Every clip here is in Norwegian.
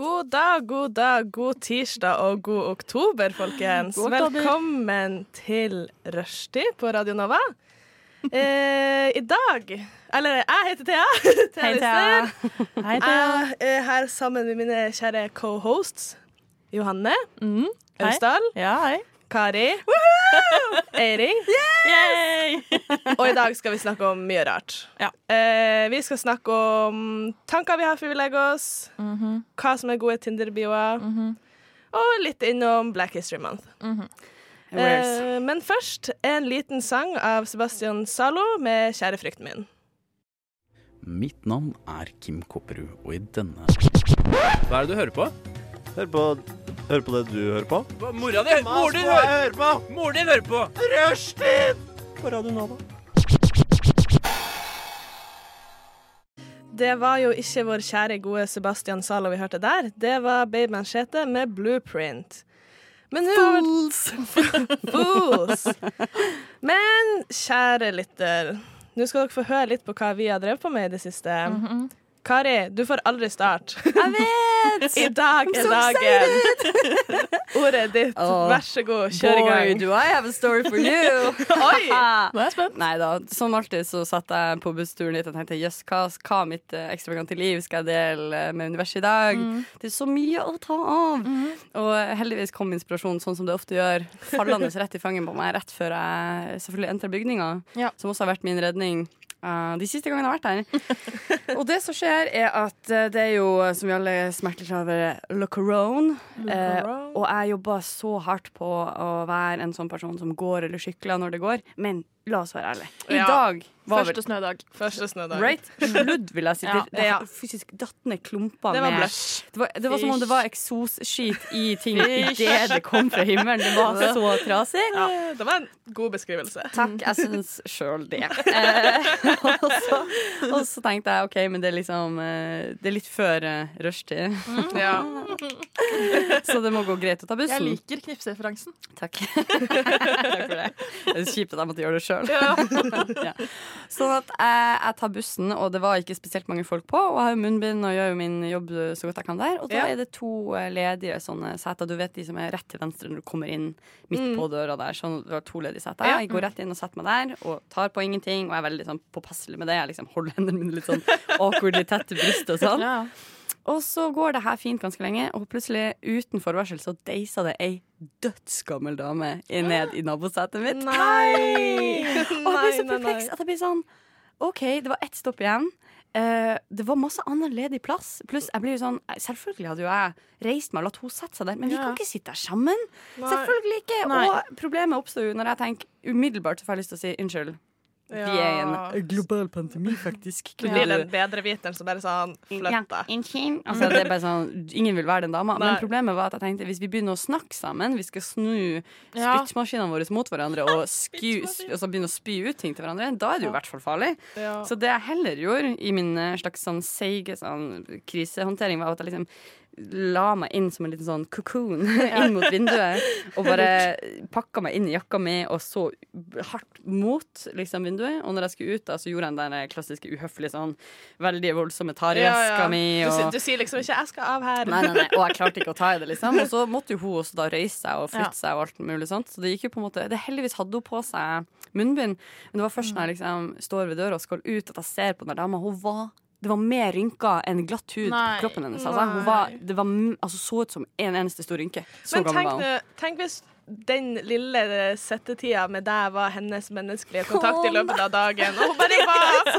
God dag, god dag, god tirsdag og god oktober, folkens. God oktober. Velkommen til Rushtid på Radio Nova. Eh, I dag Eller jeg heter Thea. Thea Hei, Thea. Hei, Thea. Jeg er her sammen med mine kjære co-hosts. Johanne Mm. Austdal. Ja, hei. Kari. Eiring. Og i dag skal vi snakke om mye rart. Ja. Eh, vi skal snakke om tanker vi har før vi legger oss, Mhm. hva som er gode Tinder-bioer, og litt innom Black History Month. Eh, men først en liten sang av Sebastian Zalo med 'Kjære frykten min'. Mitt navn er Kim Kopperud, og i denne Hva er det du hører på? Hør på, hør på det du hører på. Mora di Mor din hører hører på! Mor din hører på! Rushtid! På Radio Nova. Det var jo ikke vår kjære, gode Sebastian Zalo vi hørte der. Det var Babe Manchete med 'Blueprint'. Men nå Fools! Men kjære lytter, nå skal dere få høre litt på hva vi har drevet på med i det siste. Kari, du får aldri starte. Jeg vet! I dag er dagen. Ordet er ditt. Åh, Vær så god, kjør i gang. Boy, do I have a story for you! Oi! Nå er jeg spent. Nei da. Som alltid så satt jeg på bussturen litt og tenkte jøss, hva, hva mitt eh, ekstravagante liv skal jeg dele eh, med universet i dag? Det er så mye å ta av. Og heldigvis kom inspirasjonen sånn som det ofte gjør, fallende rett i fanget på meg rett før jeg selvfølgelig entrer bygninga, Ja. som også har vært min redning. Eh, de siste gangene jeg har vært her. og det som skjer, er at eh, det er jo, eh, som vi alle smerter over, le corone. Eh, corone. og jeg jobber så hardt på å være en sånn person som går eller sykler når det går. Men la oss være ærlige. I Ja. dag var Første snødag. Første snødag. Right? Sludd, vil jeg si. Ja, det, ja. fysisk datt ned klumper Det var med blush. det var, det var som om det var eksosskit i ting idet det kom fra himmelen. Det var så trasig. Ja, Det var en god beskrivelse. Takk, jeg syns sjøl det. Eh, og, så, og så tenkte jeg OK, men det er liksom eh, Det er litt før uh, rushtid, Ja. så det må gå greit å ta bussen. Jeg liker knipsereferansen. Takk. Takk for det. Det er kjipt at jeg måtte gjøre det sjøl. ja. Sånn at jeg, jeg tar bussen, og det var ikke spesielt mange folk på. Og jeg har jo munnbind og gjør jo min jobb så godt jeg kan der. Og da Ja. er det to eh, ledige sånne seter. Du vet de som er rett til venstre når du kommer inn midt på døra der. Sånn, du har to ledige seter. Ja. Jeg går rett inn og setter meg der og tar på ingenting. Og jeg er veldig sånn påpasselig med det. Jeg liksom holder hendene mine litt sånn awkwardly tett til brystet og sånn. Og så går det her fint ganske lenge, og plutselig, uten forvarsel, så deiser det ei dødsgammel dame ned i nabosetet mitt. Nei! Og jeg blir så Nei, nei, nei. perpleks at jeg blir sånn OK, det var ett stopp igjen. Uh, det var masse annen ledig plass. Pluss jeg blir jo sånn Selvfølgelig hadde jo jeg reist meg og latt henne sette seg der, men vi Ja. kan ikke sitte der sammen. Selvfølgelig ikke. Nei. Og problemet oppstår jo når jeg tenker umiddelbart så får jeg lyst til å si unnskyld. Vi er i en global pandemi, faktisk. Det blir den bedreviteren som bare sånn Ja, Flytt deg. unnskyld. Altså, det er bare sånn, ingen vil være den dama. Men problemet var at jeg tenkte hvis vi begynner å snakke sammen, vi skal snu Ja. spyttmaskinene våre mot hverandre og sku, altså begynne å spy ut ting til hverandre, da er det jo i hvert fall farlig. Ja. Så det jeg heller gjorde i min eh, slags sånn seige sånn, krisehåndtering, var at jeg liksom la meg inn som en liten sånn cocoon inn mot vinduet. Og bare pakka meg inn i jakka mi og så hardt mot liksom, vinduet. Og når jeg skulle ut, da, så gjorde jeg den der klassiske uhøflige sånn veldig voldsomme tarjeska mi. Du, Og, sier- du sier liksom ikke 'jeg skal av her'. Nei, nei, nei, og jeg klarte ikke å ta i det, liksom. Og så måtte jo hun også da røyse seg og flytte Ja. seg og alt mulig sånt. Så det gikk jo på en måte det Heldigvis hadde hun på seg munnbind, men det var først når jeg liksom står ved døra og skal ut, at jeg ser på den dama. Hun var det var mer rynker enn glatt hud Nei. på kroppen hennes. Altså. Hun var, det var, altså, så ut som en eneste stor rynke. Så Men tenk, tenk hvis den lille settetida med deg var hennes menneskelige kontakt i løpet av dagen, og hun bare var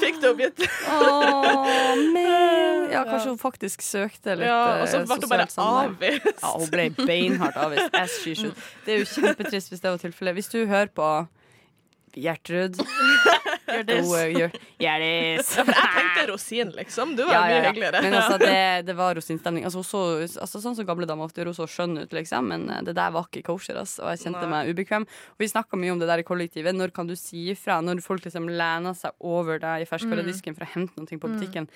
Fikk du oppgitt? Åh, men Ja, kanskje hun faktisk søkte litt Ja, og så eh, ble hun bare avvist. Ja, hun ble beinhardt avvist. As she should. Det er jo kjempetrist hvis det var tilfellet. Hvis du hører på Gjertrud. Gjør- Gjerdis. Jeg tenkte rosin, liksom. Du var Ja, mye ja, ja. hyggeligere. Men altså, det, det var rosinstemning. Altså, så, altså, sånn som gamle damer ofte hun så skjønn ut, liksom. Men eh, det der var ikke kosher, ass, og jeg kjente Nei. meg ubekvem. Og vi snakka mye om det der i kollektivet. Når kan du si ifra? Når folk liksom lener seg over deg i ferskvaredisken for å hente noe på butikken.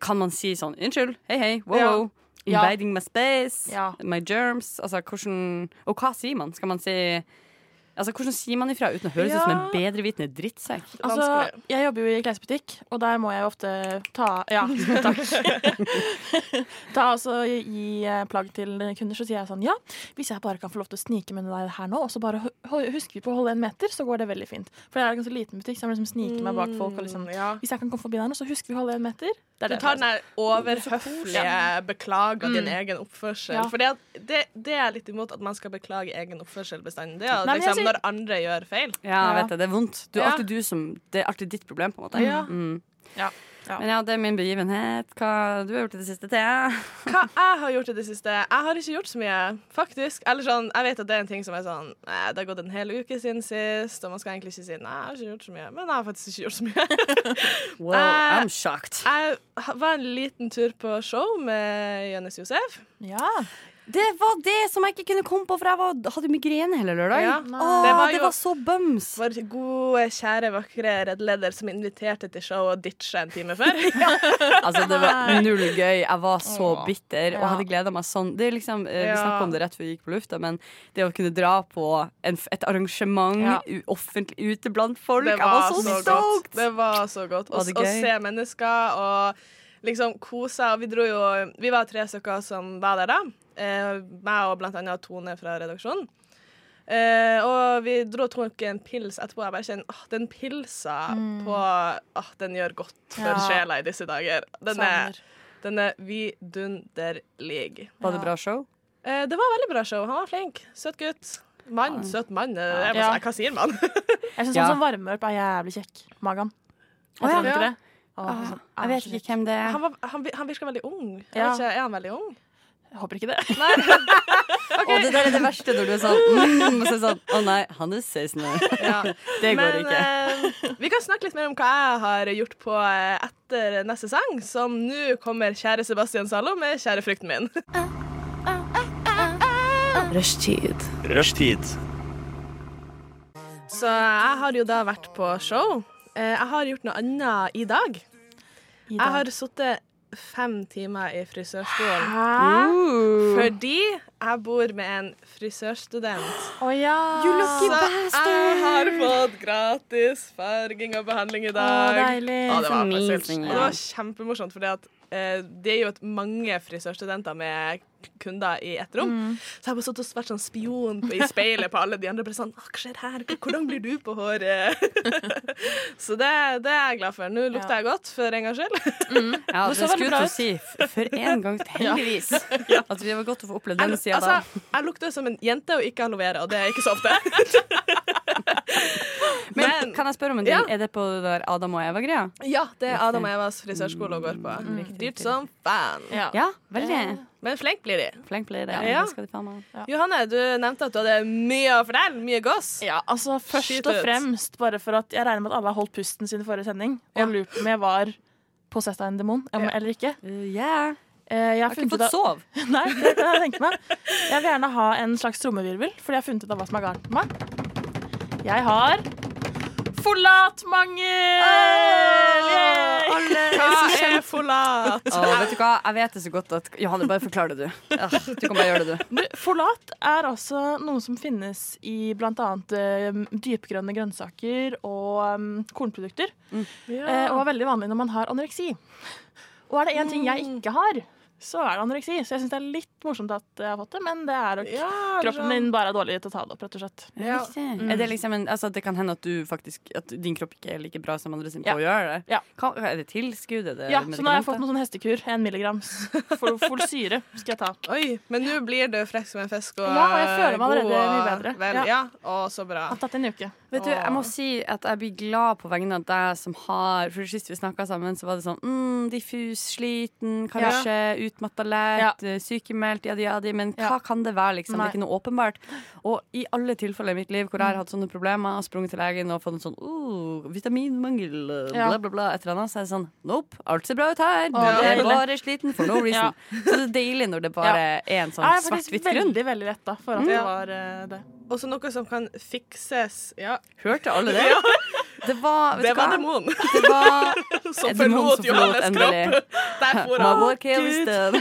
Kan man si sånn 'unnskyld, hei, hei, wow, Ja. wow'? Ja. Invading my space, Ja. my germs. Altså, hvordan Og hva sier man? Skal man si Altså, Hvordan sier man ifra uten å høres ut som en Ja. bedrevitende drittsekk? Altså, jeg jobber jo i klesbutikk, og der må jeg jo ofte ta Ja, takk. ta altså gi, eh, plagg til kunder, så sier jeg sånn Ja, hvis jeg bare kan få lov til å snike med deg her nå, og så bare hu- hu- husker vi på å holde en meter, så går det veldig fint. For det er en ganske liten butikk, så jeg må liksom snike meg bak folk og liksom Mm, ja. Hvis jeg kan komme forbi der nå, så husker vi å holde en meter. Det er Du tar den der overhøflige beklager din egen oppførsel. Ja. For det, det, det er litt imot at man skal beklage egen oppførsel bestandig. Det er Nei, liksom når andre gjør feil. Ja, jeg vet det. Det er vondt. Du er Ja. alltid du som, det er alltid ditt problem, på en måte. Ja. Mm. Ja. Ja. Men ja, det er min begivenhet. Hva du har gjort i det siste, Thea? Hva jeg har gjort i det siste? Jeg har ikke gjort så mye, faktisk. Eller sånn, jeg vet at det er en ting som er sånn Nei, det har gått en hel uke siden sist, og man skal egentlig ikke si nei, jeg har ikke gjort så mye. Men jeg har faktisk ikke gjort så mye. Wow, Eh, I'm shocked. Jeg var en liten tur på show med Jonis Josef. Ja. Det var det som jeg ikke kunne komme på, for jeg var, hadde migrene hele lørdag. Ja. Åh, Det det, var var så bums. Vår gode, kjære, vakre reddleder som inviterte til show og ditcha en time før. Altså, det var null gøy. Jeg var så bitter og hadde gleda meg sånn. Det er liksom, eh, Vi Ja. snakka om det rett før vi gikk på lufta, men det å kunne dra på en, et arrangement Ja. offentlig ute blant folk var Jeg var så, så stoked! Det var så godt. Å Var se mennesker og liksom kosa. Vi dro jo Vi var tre stykker som var der da. Eh, meg og blant annet Tone fra redaksjonen. Eh, og vi dro og tok en pils etterpå. Jeg bare kjenner åh, den pilsa på åh, Den gjør godt for Ja. sjela i disse dager. Den er, den er vidunderlig. Var det bra show? Eh, det var veldig bra show. Han var flink. Søt gutt. Mann. Søt mann. eh, Jeg må Ja. hva sier man? Jeg syns Ja. sånn som varmer opp er jævlig kjekk. Magan. Jeg ja. ikke Ja. det. Åh, Ah, sånn, jeg vet ikke hvem det er. Han, var, han, han virker veldig ung. Ja. ikke, er han veldig ung? Jeg håper ikke det. Og det der er det verste når du er sånn mm, og så er sånn, Å nei, han er 16 år. Ja. Det går Men ikke. eh, vi kan snakke litt mer om hva jeg har gjort på eh, etter neste sang, som nå kommer kjære Sebastian Zalo med 'Kjære frykten min'. Rushtid. Rushtid. Så jeg har jo da vært på show. Eh, Jeg har gjort noe annet i dag. I Jeg har sittet fem timer i frisørstolen. Hæ? Fordi jeg bor med en frisørstudent. Oh, ja. Så jeg har fått gratis farging og behandling i dag. dag. deilig. Ja, det var det var kjempemorsomt, fordi at det er jo et mange frisørstudenter med kunder i ett rom. Mm. Så jeg har bare stått og vært sånn spion på, i speilet på alle de andre. Bare sånn, Hva skjer her? Hvordan blir du på håret? så det, det er jeg glad for. Nå lukter Ja. jeg godt, for en gangs skyld. Ja, Det skulle ut. si. For en gang, heldigvis. At vi var godt å få opplevd den sida altså, jeg lukter som en jente og ikke aloe vera, og det er ikke så ofte. Men, Men kan jeg spørre om en ting? Ja. Er det på det der Adam og Eva-greia? ja, det er Adam og Evas frisørskole å gå på. Dyrt som fan. Ja. Ja, veldig. Men flink blir de. Flink blir det. Ja. De. Johanne, du nevnte at du hadde mye å fortelle. Mye goss. Ja, altså Først Skyt og ut. fremst bare for at jeg regner med at alle har holdt pusten siden forrige sending. Ja. Og lurt på om jeg var possessed av en demon Ja. eller ikke. Uh, yeah. Eh, jeg Jeg har ikke ut fått av- sove. Nei, det kan jeg tenke meg. Jeg vil gjerne ha en slags trommevirvel, fordi jeg har funnet ut av hva som er galt med meg. Jeg har Forlatmangel! mangel! Yay! Hva er forlat? Oh, vet du hva? Jeg vet det så godt at Johanne, bare forklar det, du. Ja, du kan bare gjøre det, du. Forlat er altså noe som finnes i bl.a. Uh, dypgrønne grønnsaker og um, kornprodukter. Eh, og er veldig vanlig når man har anoreksi. Og er det én ting jeg ikke har, så er det anoreksi. Så jeg syns det er litt morsomt at jeg har fått det, men det er Ja, kroppen min bare er dårlig til å ta det opp, rett og slett. Ja. Mm. Er det liksom en, altså, det kan hende at du faktisk At din kropp ikke er like bra som andre sin på Ja. å gjøre det? Ja. Hva, er det tilskudd? Er det Ja, så nå har jeg fått noen sånn hestekur. En milligrams for folsyre skal jeg ta. Oi, men nå blir du frekk som en fisk og Ja, og jeg føler meg allerede mye bedre. Vel, Ja. ja. Å, så bra. Jeg har tatt en uke. Vet du, jeg må si at jeg blir glad på vegne av deg som har For sist vi snakka sammen, så var det sånn mm, diffus, sliten, kanskje utmatta lett, ja. sykemeldt, jadi, jadi. Men hva kan det være, liksom? Nei. Det er ikke noe åpenbart. Og i alle tilfeller i mitt liv hvor jeg har hatt sånne problemer, sprunget til legen og fått en sånn oh, vitaminmangel, bla, bla, bla, et eller annet, så er det sånn nope, alt ser bra ut her. Du er bare sliten for no reason. Så det er deilig når det bare er en sånn svart-hvitt grunn. Veldig, veldig letta for at det var uh, det. Også noe som kan fikses. Ja. Hørte alle det? Ja. Det var, det var demonen. Det var som forlot Johannes kropp. Der for han.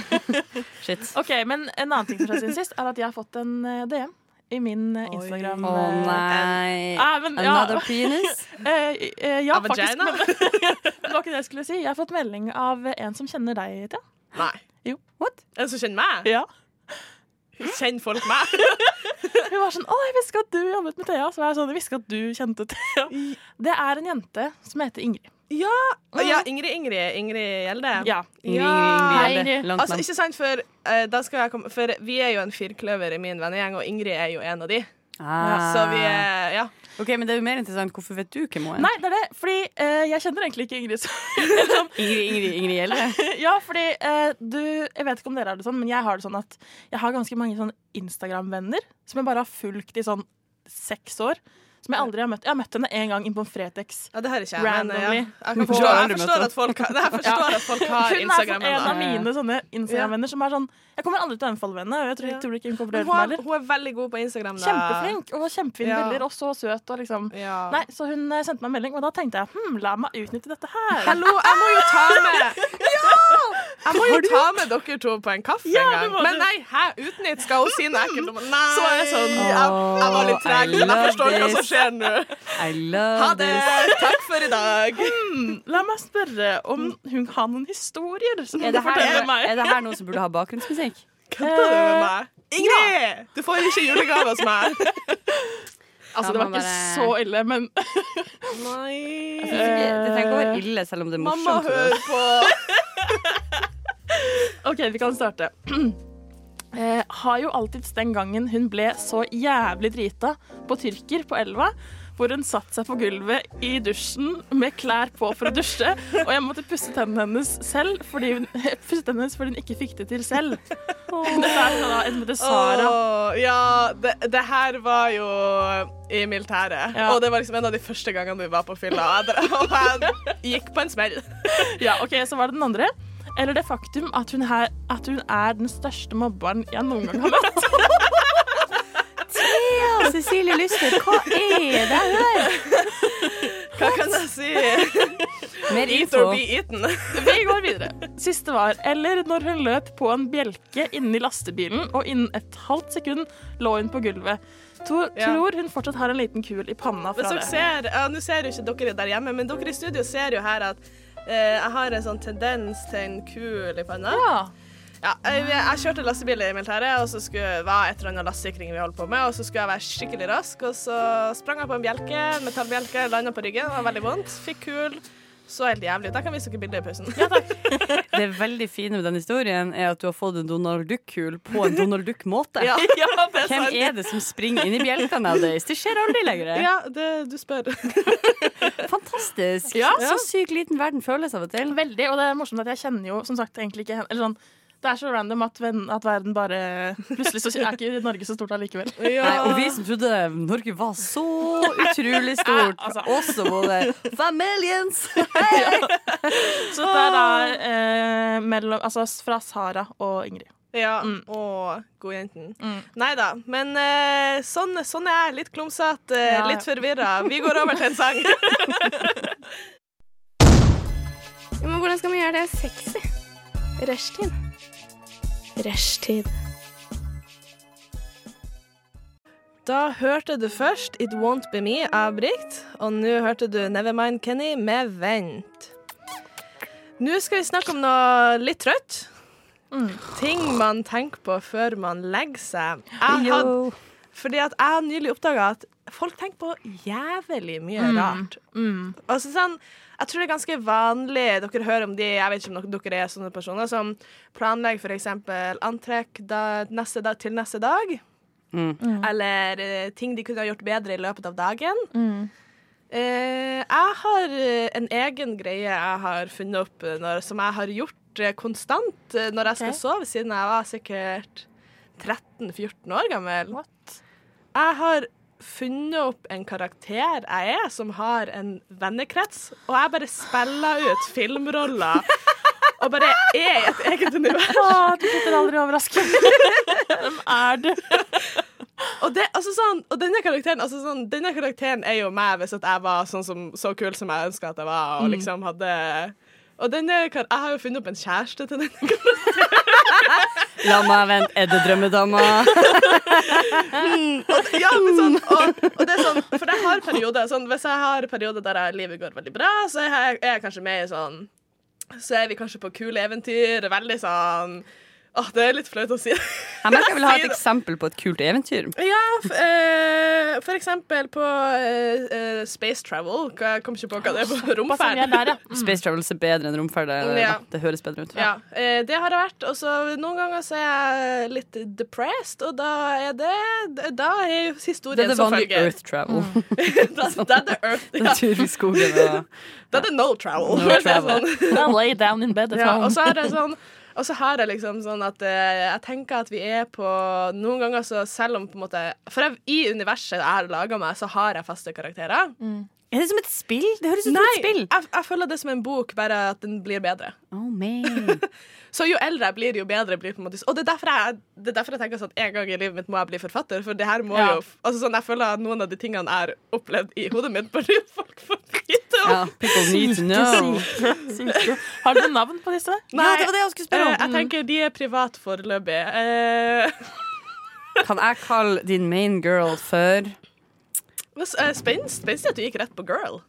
Shit. OK, men en annen ting fra siden sist er at jeg har fått en uh, DM i min uh, Instagram. Å oh, nei. Ah, men, ja. Another penis? ja, faktisk. Men, det var ikke det jeg skulle si. Jeg har fått melding av en som kjenner deg, Thea. Nei. Jo. What? En som kjenner meg? Ja. Kjenner folk meg? Hun var sånn 'Å, jeg visste at du jobbet med Thea.' Så var jeg sånn, jeg visste at du kjente Thea. Det er en jente som heter Ingrid. Ja, ja Ingrid Ingrid Ingrid Gjelde. Ja. Ingrid, Ingrid, Ingrid Gjelde. Altså, ikke sant, for, uh, komme, for vi er jo en firkløver i min vennegjeng, og Ingrid er jo en av de. Ah. Så vi er Ja. Ok, Men det er jo mer interessant. Hvorfor vet du hvem hun er? Nei, det er det, fordi uh, jeg kjenner egentlig ikke Ingrid. Ingrid, Ingrid, Ingrid Gjelle? ja, fordi uh, du Jeg vet ikke om dere har det sånn, men jeg har det sånn at jeg har ganske mange sånn Instagram-venner som jeg bare har fulgt i sånn seks år. Som jeg aldri har møtt. Jeg har møtt henne én gang inn på en Fretex. Ja, det har ikke jeg, men ja. jeg, kan forstå, jeg forstår at folk, har, forstår ja. at folk har Instagram. Hun er sånn en av mine sånne Instagram-venner som er sånn Jeg kommer aldri til å anbefale henne. Og jeg tror, jeg tror ikke hun kommer til å høre Hun er veldig god på Instagram. Da. Kjempeflink og kjempefine ja. bilder, og så søt. Og liksom. Nei, så hun eh, sendte meg en melding, og da tenkte jeg hm, la meg utnytte dette her. Hallo, jeg må jo ta med Jeg må jo ta med dere to på en kaffe en gang. Men nei, hæ, utnytt skal hun si noe ekkelt om Nei. Så er jeg sånn Jeg, jeg var litt treg, jeg forstår hva som skjer nå. I love ha det. Takk for i dag. Hmm, la meg spørre om hun har noen historier som er det, her, meg. er det her noe som burde ha bakgrunnsmusikk? Kødder du med meg? Ingrid! Du får ikke julegave hos meg. Altså, det var ikke bare... så ille, men Nei Det trenger ikke å være ille, selv om det er morsomt. Mamma hører på. OK, vi kan starte. Eh, har jo alltids den gangen hun ble så jævlig drita på tyrker på elva, hvor hun satte seg på gulvet i dusjen med klær på for å dusje, og jeg måtte pusse tennene hennes selv fordi hun, tennene hennes fordi hun ikke fikk det til selv. Oh. Dette er fra en Sara. Oh, ja, det, det, her var jo i militæret, ja. og det var liksom en av de første gangene vi var på fylla, og jeg gikk på en smell. Ja, OK, så var det den andre. Eller det faktum at hun, her, at hun er den største mobberen jeg noen gang har møtt. Thea Cecilie Lyster, hva er det her? Hva kan jeg si? Mer Eat or be eaten. Vi går videre. Siste var eller når hun løp på en bjelke inni lastebilen, og innen et halvt sekund lå hun på gulvet. To, ja. Tror hun fortsatt har en liten kul i panna fra det. Ser, ja, Nå ser jo ikke dere der hjemme, men dere i studio ser jo her at jeg har en sånn tendens til en kul i panna. Ja. Ja, jeg, jeg, kjørte lastebil i militæret, og så skulle, var et eller annet lastsikring vi holdt på med. Og så skulle jeg være skikkelig rask, og så sprang jeg på en bjelke, metallbjelke, landa på ryggen. Det var veldig vondt. Fikk kul. Så helt jævlig ut. Jeg kan vise dere bilder i pausen. Ja, det veldig fine med den historien er at du har fått en Donald Duck-kul på en Donald Duck-måte. ja, ja, Hvem sant. er det som springer inn i bjelkene deres? Det skjer aldri lenger. Ja, det, du spør. Fantastisk. Ja. Så sykt liten verden føles av og til. Veldig, og det er morsomt at jeg kjenner jo som sagt egentlig ikke Eller sånn det er så random at, at, verden bare Plutselig så er ikke Norge så stort allikevel. Ja. Nei, og vi som trodde Norge var så utrolig stort, ja, altså. også både familiens ja. Så det er da eh, mellom Altså fra Sara og Ingrid. Ja, mm. og godjenten. Mm. Nei da. Men eh, sånn, sånn, er jeg. Litt klumsete, eh, ja. litt forvirra. Vi går over til en sang. men hvordan skal vi gjøre det sexy? Rushtid. Rushtid. Da hørte du først It Won't Be Me av Brikt, og nå hørte du Nevermind Kenny med Vent. Nå skal vi snakke om noe litt trøtt. Mm. Ting man tenker på før man legger seg. Jeg had, fordi at jeg har nylig oppdaga at folk tenker på jævlig mye mm. rart. Mm. Altså sånn jeg tror det er ganske vanlig Dere hører om de Jeg vet ikke om dere er sånne personer som planlegger f.eks. antrekk da, neste dag, til neste dag. Mm. eller uh, ting de kunne ha gjort bedre i løpet av dagen. Mm. Eh, jeg har eh, en egen greie jeg har funnet opp når, som jeg har gjort uh, konstant når jeg skal sove, siden jeg var sikkert 13-14 år gammel. What? Jeg har funnet opp en karakter jeg er, som har en vennekrets, og jeg bare spiller ut filmroller. Og bare er i et eget univers. Å, du slutter aldri overrasket. Hvem er du? Og, det, altså sånn, og denne, karakteren, altså sånn, denne karakteren er jo meg hvis jeg var sånn som, så kul som jeg ønska at jeg var. Og liksom hadde Og denne, kar- jeg har jo funnet opp en kjæreste til denne karakteren. La meg vente, er det drømmedama? Ja, men sånn, og, og det er sånn, For jeg har perioder sånn, Hvis jeg har perioder der jeg, livet går veldig bra, så er jeg, er jeg kanskje med i sånn Så er vi kanskje på kule eventyr. Veldig sånn Åh, det er litt flaut å si. Jeg merker jeg vil ha et eksempel på et kult eventyr. Ja, eh, for eksempel på eh, eh, space travel. Jeg kom ikke på hva det er på romferd. er der, ja. Space Travel er bedre enn romferd. Det, Ja. det høres bedre ut. Ja, eh, det har det vært. Og så noen ganger så er jeg litt depressed, og da er det Da er følger. Det historien er det som vanlig. Earth Travel. da, da er det Earth. En Ja. tur i skogen og Da er det no travel. No travel. sånn. I lay down in bed at Ja, home. og så er det sånn og så har jeg liksom sånn at eh, jeg tenker at vi er på Noen ganger så selv om på en måte For jeg, i universet jeg har laga meg, så har jeg faste karakterer. Er det som et spill? Det høres ut som et spill. jeg, jeg føler det som en bok, bare at den blir bedre. Oh, man. Så jo eldre jeg blir, jo bedre blir på en måte Og det er derfor jeg, det er derfor jeg tenker sånn at en gang i livet mitt må jeg bli forfatter. For det her må Ja. jo altså sånn, Jeg føler at noen av de tingene jeg har opplevd i hodet mitt, burde folk få vite om. Ja, people need to know. Har du navn på disse? Ja, det var det jeg skulle spørre Eh, om. jeg tenker de er privat foreløpig. Eh, Kan jeg kalle din main girl eh, Spenstig spenstig at du gikk rett på girl.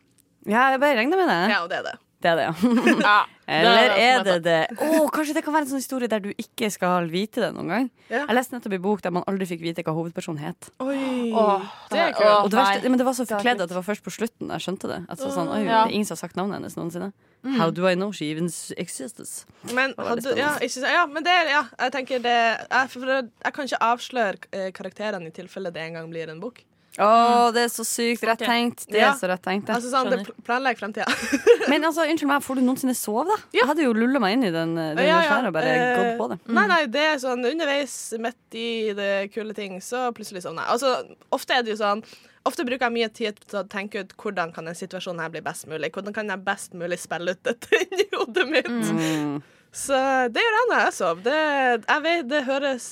Ja, jeg bare regner med det. Ja, og det er det. Det er det, ja. Ja. Eller Det er er det det Oh, kanskje det kan være en sånn historie der du ikke skal vite det noen gang. Ja. Jeg leste nettopp en bok der man aldri fikk vite hva hovedpersonen het. Oi, oh, det er kult. Og det, verste, men det var så forkledd at det var først på slutten jeg skjønte det. Altså, sånn, oi, Ja. Det er ingen som har sagt navnet hennes noensinne. How do I know she even exists? Men, hadde, ja, ikke, ja, men det er ja, jeg tenker det jeg, for jeg kan ikke avsløre eh, karakterene i tilfelle det en gang blir en bok. Å, det er så sykt rett tenkt. Det Ja. er så rett tenkt. det. Altså sånn, det pl- Planlegg fremtida. Men altså, unnskyld meg, får du noensinne sove, da? Jeg hadde jo lulla meg inn i den, den Ja, og bare eh, gått på det. Nei, nei, det er sånn underveis, midt i det kule ting, så plutselig sovner jeg. Altså, ofte er det jo sånn Ofte bruker jeg mye tid til å tenke ut hvordan kan denne situasjonen her bli best mulig. Hvordan kan jeg best mulig spille ut dette inni hodet mitt. Mm. Så det gjør jeg når jeg sover. Det, jeg vet, det høres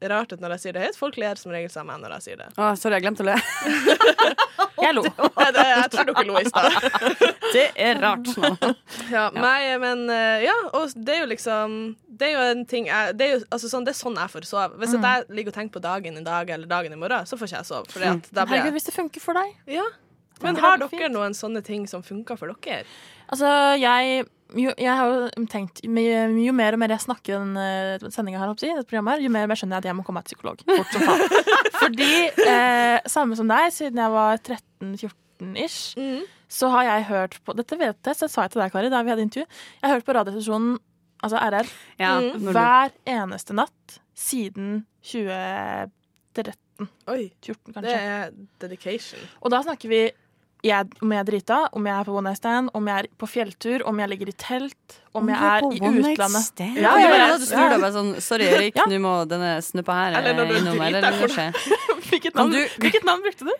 rart ut når jeg sier det høyt. Folk ler som regel sammen når jeg sier det. Å, sorry, jeg glemte å le. Jeg lo. Nei, det jeg tror dere lo i stad. Det er rart. Ja, nei, men eh, ja, og det er jo liksom Det er jo en ting jeg, det, er jo, altså, sånn, det er sånn jeg får sove. Hvis mm. jeg ligger og tenker på dagen i dag eller dagen i morgen, så får ikke jeg sove. Fordi at da blir Herregud, hvis det funker for deg. ja. Men har er dere fint. noen sånne ting som funker for dere? Altså, jeg jo, jeg har jo tenkt jo, jo mer og mer jeg snakker denne den sendinga her, håper dette programmet her, jo mer og mer skjønner jeg at jeg må komme meg til psykolog. Fort som faen. Fordi, eh, samme som deg, siden jeg var 13-14-ish, så har jeg hørt på Dette vet jeg, så sa jeg til deg, Kari, da vi hadde intervju. Jeg har hørt på radiostasjonen, altså RR, Ja, Mm. hver eneste natt siden 2013. Oi, 14, det er dedication. Og da snakker vi jeg, om jeg er drita, om jeg er på one night stand, om jeg er på fjelltur, om jeg ligger i telt, om jeg er i utlandet. Ja, Ja, ja, ja, ja, ja. Du snur deg bare sånn Sorry, Erik, Ja. nå må denne snuppa her Eller når eh, innom. Eller skjer. Hvilket navn, du- hvilket navn brukte du?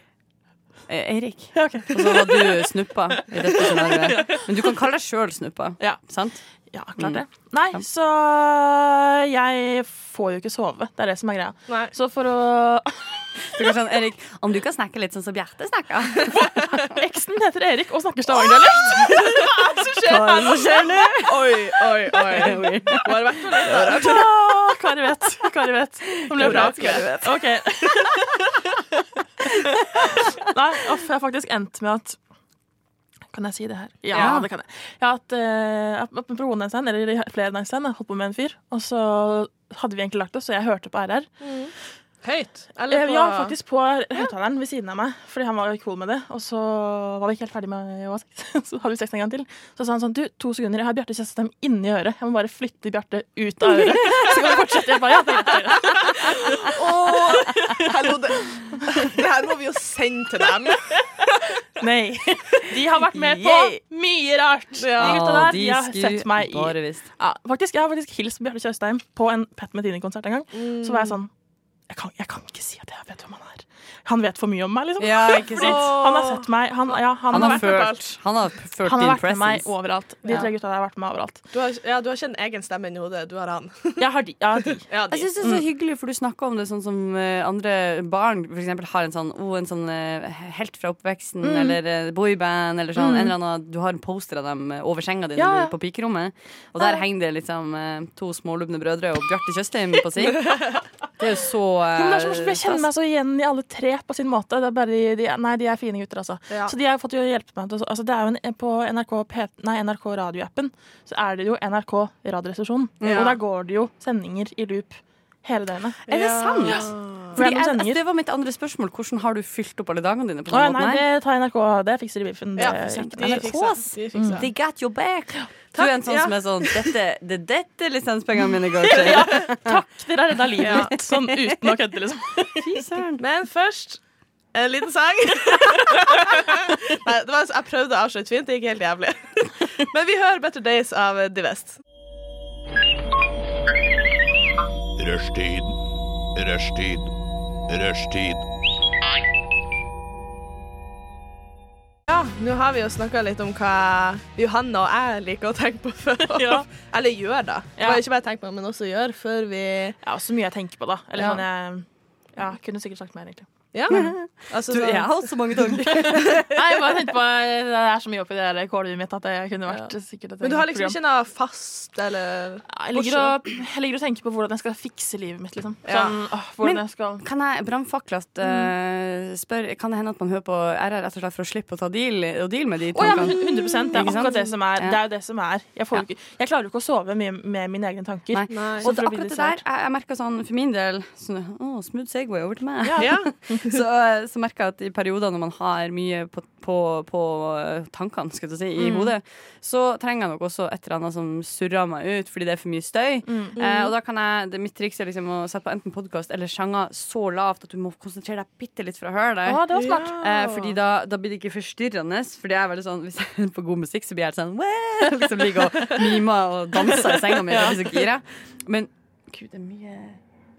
Eh, Eirik. Ja, ok. Og så var du snuppa i dette scenarioet. Men du kan kalle deg sjøl snuppa. Ja. Sant? Ja, klart Mm. det. Nei, Ja. så jeg får jo ikke sove. Det er det som er greia. Nei. Så for å Du kan sånn, Erik, om du kan snakke litt sånn som Bjarte snakker Eksen heter Erik og snakker stavangerdialekt. Hva er det som skjer nå? Oi, oi, oi. Hva har vært for der. Åh, Kari vet. Kari vet. Hun ble bra. vet? Ok. Nei, off, jeg har faktisk endt med at Kan jeg si det her? Ja, Ja. det kan jeg. Jeg har hatt uh, på one night stand, eller flere jeg holdt på med en fyr, og så hadde vi egentlig lagt oss, så jeg hørte på RR. Høyt. Eller Eh, på Ja, faktisk på høyttaleren ved siden av meg, fordi han var jo cool med det. Og så var vi ikke helt ferdig med å ha sex. Så hadde vi sex en gang til. Så sa han sånn Du, to sekunder, jeg har Bjarte Tjøstheim inni øret. Jeg må bare flytte Bjarte ut av øret. Så kan vi fortsette. Jeg bare, ja, det er greit. Og Hallo, det, det her må vi jo sende til dem. Nei. De har vært med på Yay. mye rart. De Ja. gutta der, de har sett meg i bare visst. ja, faktisk, Jeg har faktisk hilst Bjarte Tjøstheim på en Pat Metini-konsert en gang. Mm. Så var jeg sånn jeg kan, jeg kan ikke si at jeg vet hvem han er. Han vet for mye om meg, liksom. Ja, ikke sant? Han har sett meg. Han, ja, han, Han har har vært ført, alt. han har ført Han har vært med meg overalt. De tre gutta der har vært med meg overalt. Du har, ja, du har ikke en egen stemme inni hodet. Du har han. Jeg har de. Jeg, de. Ja, Jeg de. synes det er så hyggelig, for du snakker om det sånn som eh, andre barn for eksempel har en sånn, oh, en sånn eh, helt fra oppveksten, eller uh, boyband, eller sånn. En eller annen, du har en poster av dem eh, over senga di Ja, er på pikerommet, og der henger det liksom eh, to smålubne brødre og Bjarte Tjøstheim på si. Det er jo så eh, for Jeg kjenner meg så igjen i alle tre på sin måte. Det er bare de, de, nei, de er fine gutter, altså. Ja. Så de har fått jo hjelpe meg. til Altså, det er jo en, på NRK, nei, NRK radioappen så er det jo NRK Radioresepsjonen. Ja. Og der går det jo sendinger i loop hele døgnet. Er det sant? Ja. det Fordi er jeg, det var mitt andre spørsmål. Hvordan har du fylt opp alle dagene dine? på den nei, måten Nei, det tar NRK. Det fikser de biffen. Ja, de fikser. De mm. They got your back. Du er en sånn ja. som er sånn Dette, det er dette lisenspengene mine går til. Takk, dere har redda livet Ja. mitt. Sånn uten å kødde, liksom. Fy søren. Men først en liten sang. Nei, det var, jeg prøvde å avslutte fint. Det gikk helt jævlig. Men vi hører 'Better Days' av Divest. Rushtid. Rushtid. Rushtid. Ja, nå har vi jo snakka litt om hva Johanna og jeg liker å tenke på før. Ja. Eller gjør, da. Ja. Bare ikke bare tenke på, men også gjør før vi Ja, så mye jeg tenker på, da. Eller Ja. sånn jeg ja, kunne sikkert sagt mer, egentlig. Ja. Altså, Du, jeg har hatt så mange tanker. Nei, jeg bare tenkte på Det er så mye oppi det kålhuet mitt at jeg kunne vært sikkert et Men du har liksom program. ikke noe fast, eller jeg, ligger og, jeg ligger og tenker på hvordan jeg skal fikse livet mitt. Liksom. Ja. Sånn, åh, hvordan Men- jeg skal Kan jeg brannfaklet uh, spørre Kan det hende at man hører på RR rett og slett for å slippe å ta deal, og deal med de Å ja, 100 Det er akkurat det som er. Ja. Det er jo det som er. Jeg, får ikke, jeg klarer jo ikke å sove mye med mine egne tanker. Nei. Nei. Og akkurat det der, jeg, jeg merker sånn for min del sånn, oh, Smooth Segway over til meg. Ja. Ja. så, så merker jeg at i perioder når man har mye på, på, på eh, tankene si, i Mm. hodet, så trenger jeg nok også et eller annet som surrer meg ut fordi det er for mye støy. Mm. Eh, og da kan jeg, det, Mitt triks er liksom å sette på enten podkast eller sjanger så lavt at du må konsentrere deg bitte litt for å høre det. Å, det smart. Eh, fordi da, da blir det ikke forstyrrende. Fordi jeg er veldig sånn Hvis jeg hører på god musikk, så blir jeg helt sånn «Wow!» Liksom ligger og mimer og danser i senga mi. Ja. Men gud, det er mye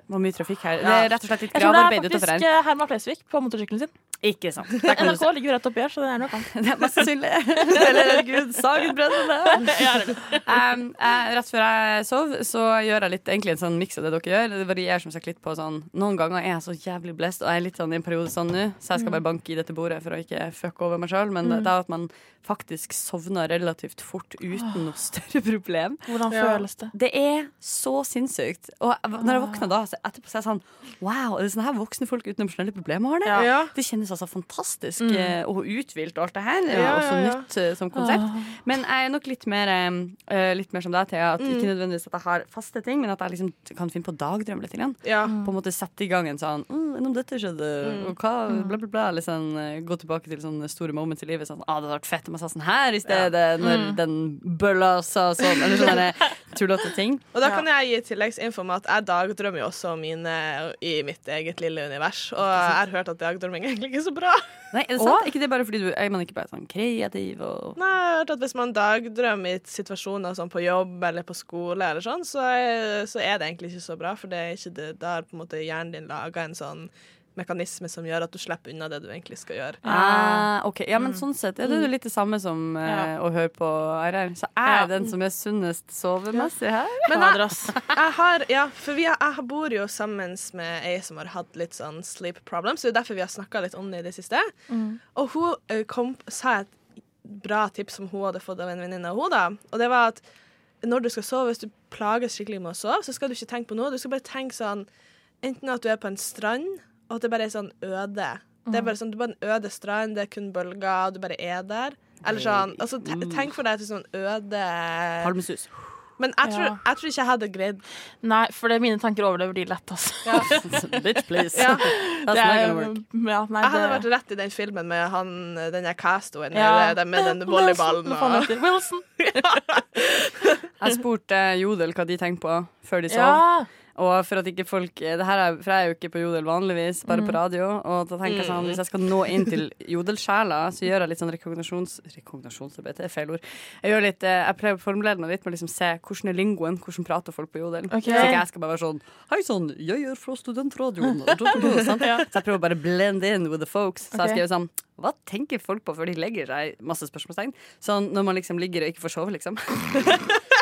det var mye trafikk her. Det er rett og slett litt Jeg tror det er faktisk eh, Herman Flesvig på motorsykkelen sin. Ikke sant. NRK ligger jo rett oppi her, så det er nok han. Det er mest sannsynlig. Eller gud, Sagen-brødrene. um, eh, rett før jeg sov, så gjør jeg litt, egentlig en sånn miks av det dere gjør. Det varierer som sagt litt på sånn Noen ganger er jeg så jævlig blest, og jeg er litt sånn i en periode sånn nå, så jeg skal bare banke i dette bordet for å ikke fucke over meg sjøl. Men det er at man faktisk sovner relativt fort uten noe større problem. Hvordan føles det? Det er så sinnssykt. Og når jeg våkner da, så etterpå så er jeg sånn Wow, er det sånne her voksne folk uten emosjonelle problemer har det? Ja. Ja. Det kjennes altså fantastisk mm. og uthvilt og alt det her. Ja, og også ja, ja. nytt eh, som konsept. Men jeg er nok litt mer, eh, litt mer som deg, Thea. At Ikke nødvendigvis at jeg har faste ting, men at jeg liksom kan finne på å dagdrømme litt. Igjen. Ja. På en måte sette i gang en sånn mm, om dette skjedde? Og hva? Bla, bla, bla. Liksom, eh, gå tilbake til sånne store moments i livet. Sånn, ah, det hadde vært fett om jeg sa sånn her i stedet, når den bølla sa sånn. Eller sånne tullete ting. Og da kan jeg gi tilleggsinfo om at jeg dagdrømmer jo også mine i mitt eget lille univers. Og jeg har hørt at dagdrømming egentlig ikke er så bra. Nei, er det sant? ikke det bare fordi du er man ikke bare sånn kreativ og Nei, jeg har hørt at Hvis man dagdrømmer i situasjoner sånn på jobb eller på skole, eller sånn, så er, så er det egentlig ikke så bra. For det er ikke det, da har på en måte hjernen din laga en sånn mekanisme som gjør at du slipper unna det du egentlig skal gjøre. Ah, ok, ja, men sånn sett er det jo litt det samme som eh, Ja. å høre på RR. Så er Ja. den som er sunnest sovemessig her. Men jeg, jeg har, ja, for vi, har- jeg bor jo sammen med ei som har hatt litt sånn sleep problems, så det er derfor vi har snakka litt om det i det siste. Og hun eh, kom, sa et bra tips som hun hadde fått av en venninne av henne. Og det var at når du skal sove, hvis du plages skikkelig med å sove, så skal du ikke tenke på noe. Du skal bare tenke sånn Enten at du er på en strand, og at det bare er sånn øde. Det er bare sånn, Du er bare en øde strand, det er kun bølger, og du bare er der. Eller sånn, altså te Tenk for deg et sånn øde Palmesus. Men jeg tror, Ja. jeg tror ikke jeg hadde greid Nei, for det, er mine tanker overlever de lett, altså. Bitch, please. Ja. That's er, not gonna work. ja, nei, Jeg hadde det- vært rett i den filmen med han, den der castoen Ja. med, med den volleyballen. Wilson, Og, Wilson. Jeg spurte Jodel hva de tenkte på før de sov. Og for at ikke folk det her er, For jeg er jo ikke på Jodel vanligvis, bare Mm. på radio. Og da tenker jeg sånn, hvis jeg skal nå inn til Jodelsjela, så gjør jeg litt sånn rekognasjons... Rekognosjonsarbeid, det er feil ord. Jeg gjør litt, eh, jeg prøver å formulere meg litt med å liksom se hvordan er lingoen, hvordan prater folk på Jodel. Okay. Så ikke jeg skal bare være sånn Hei sann, jeg er fra studentradioen. Sant? Så jeg prøver bare å blend in with the folks. Så jeg skriver sånn Hva tenker folk på før de legger seg? Masse spørsmålstegn. Sånn når man liksom ligger og ikke får sove, liksom.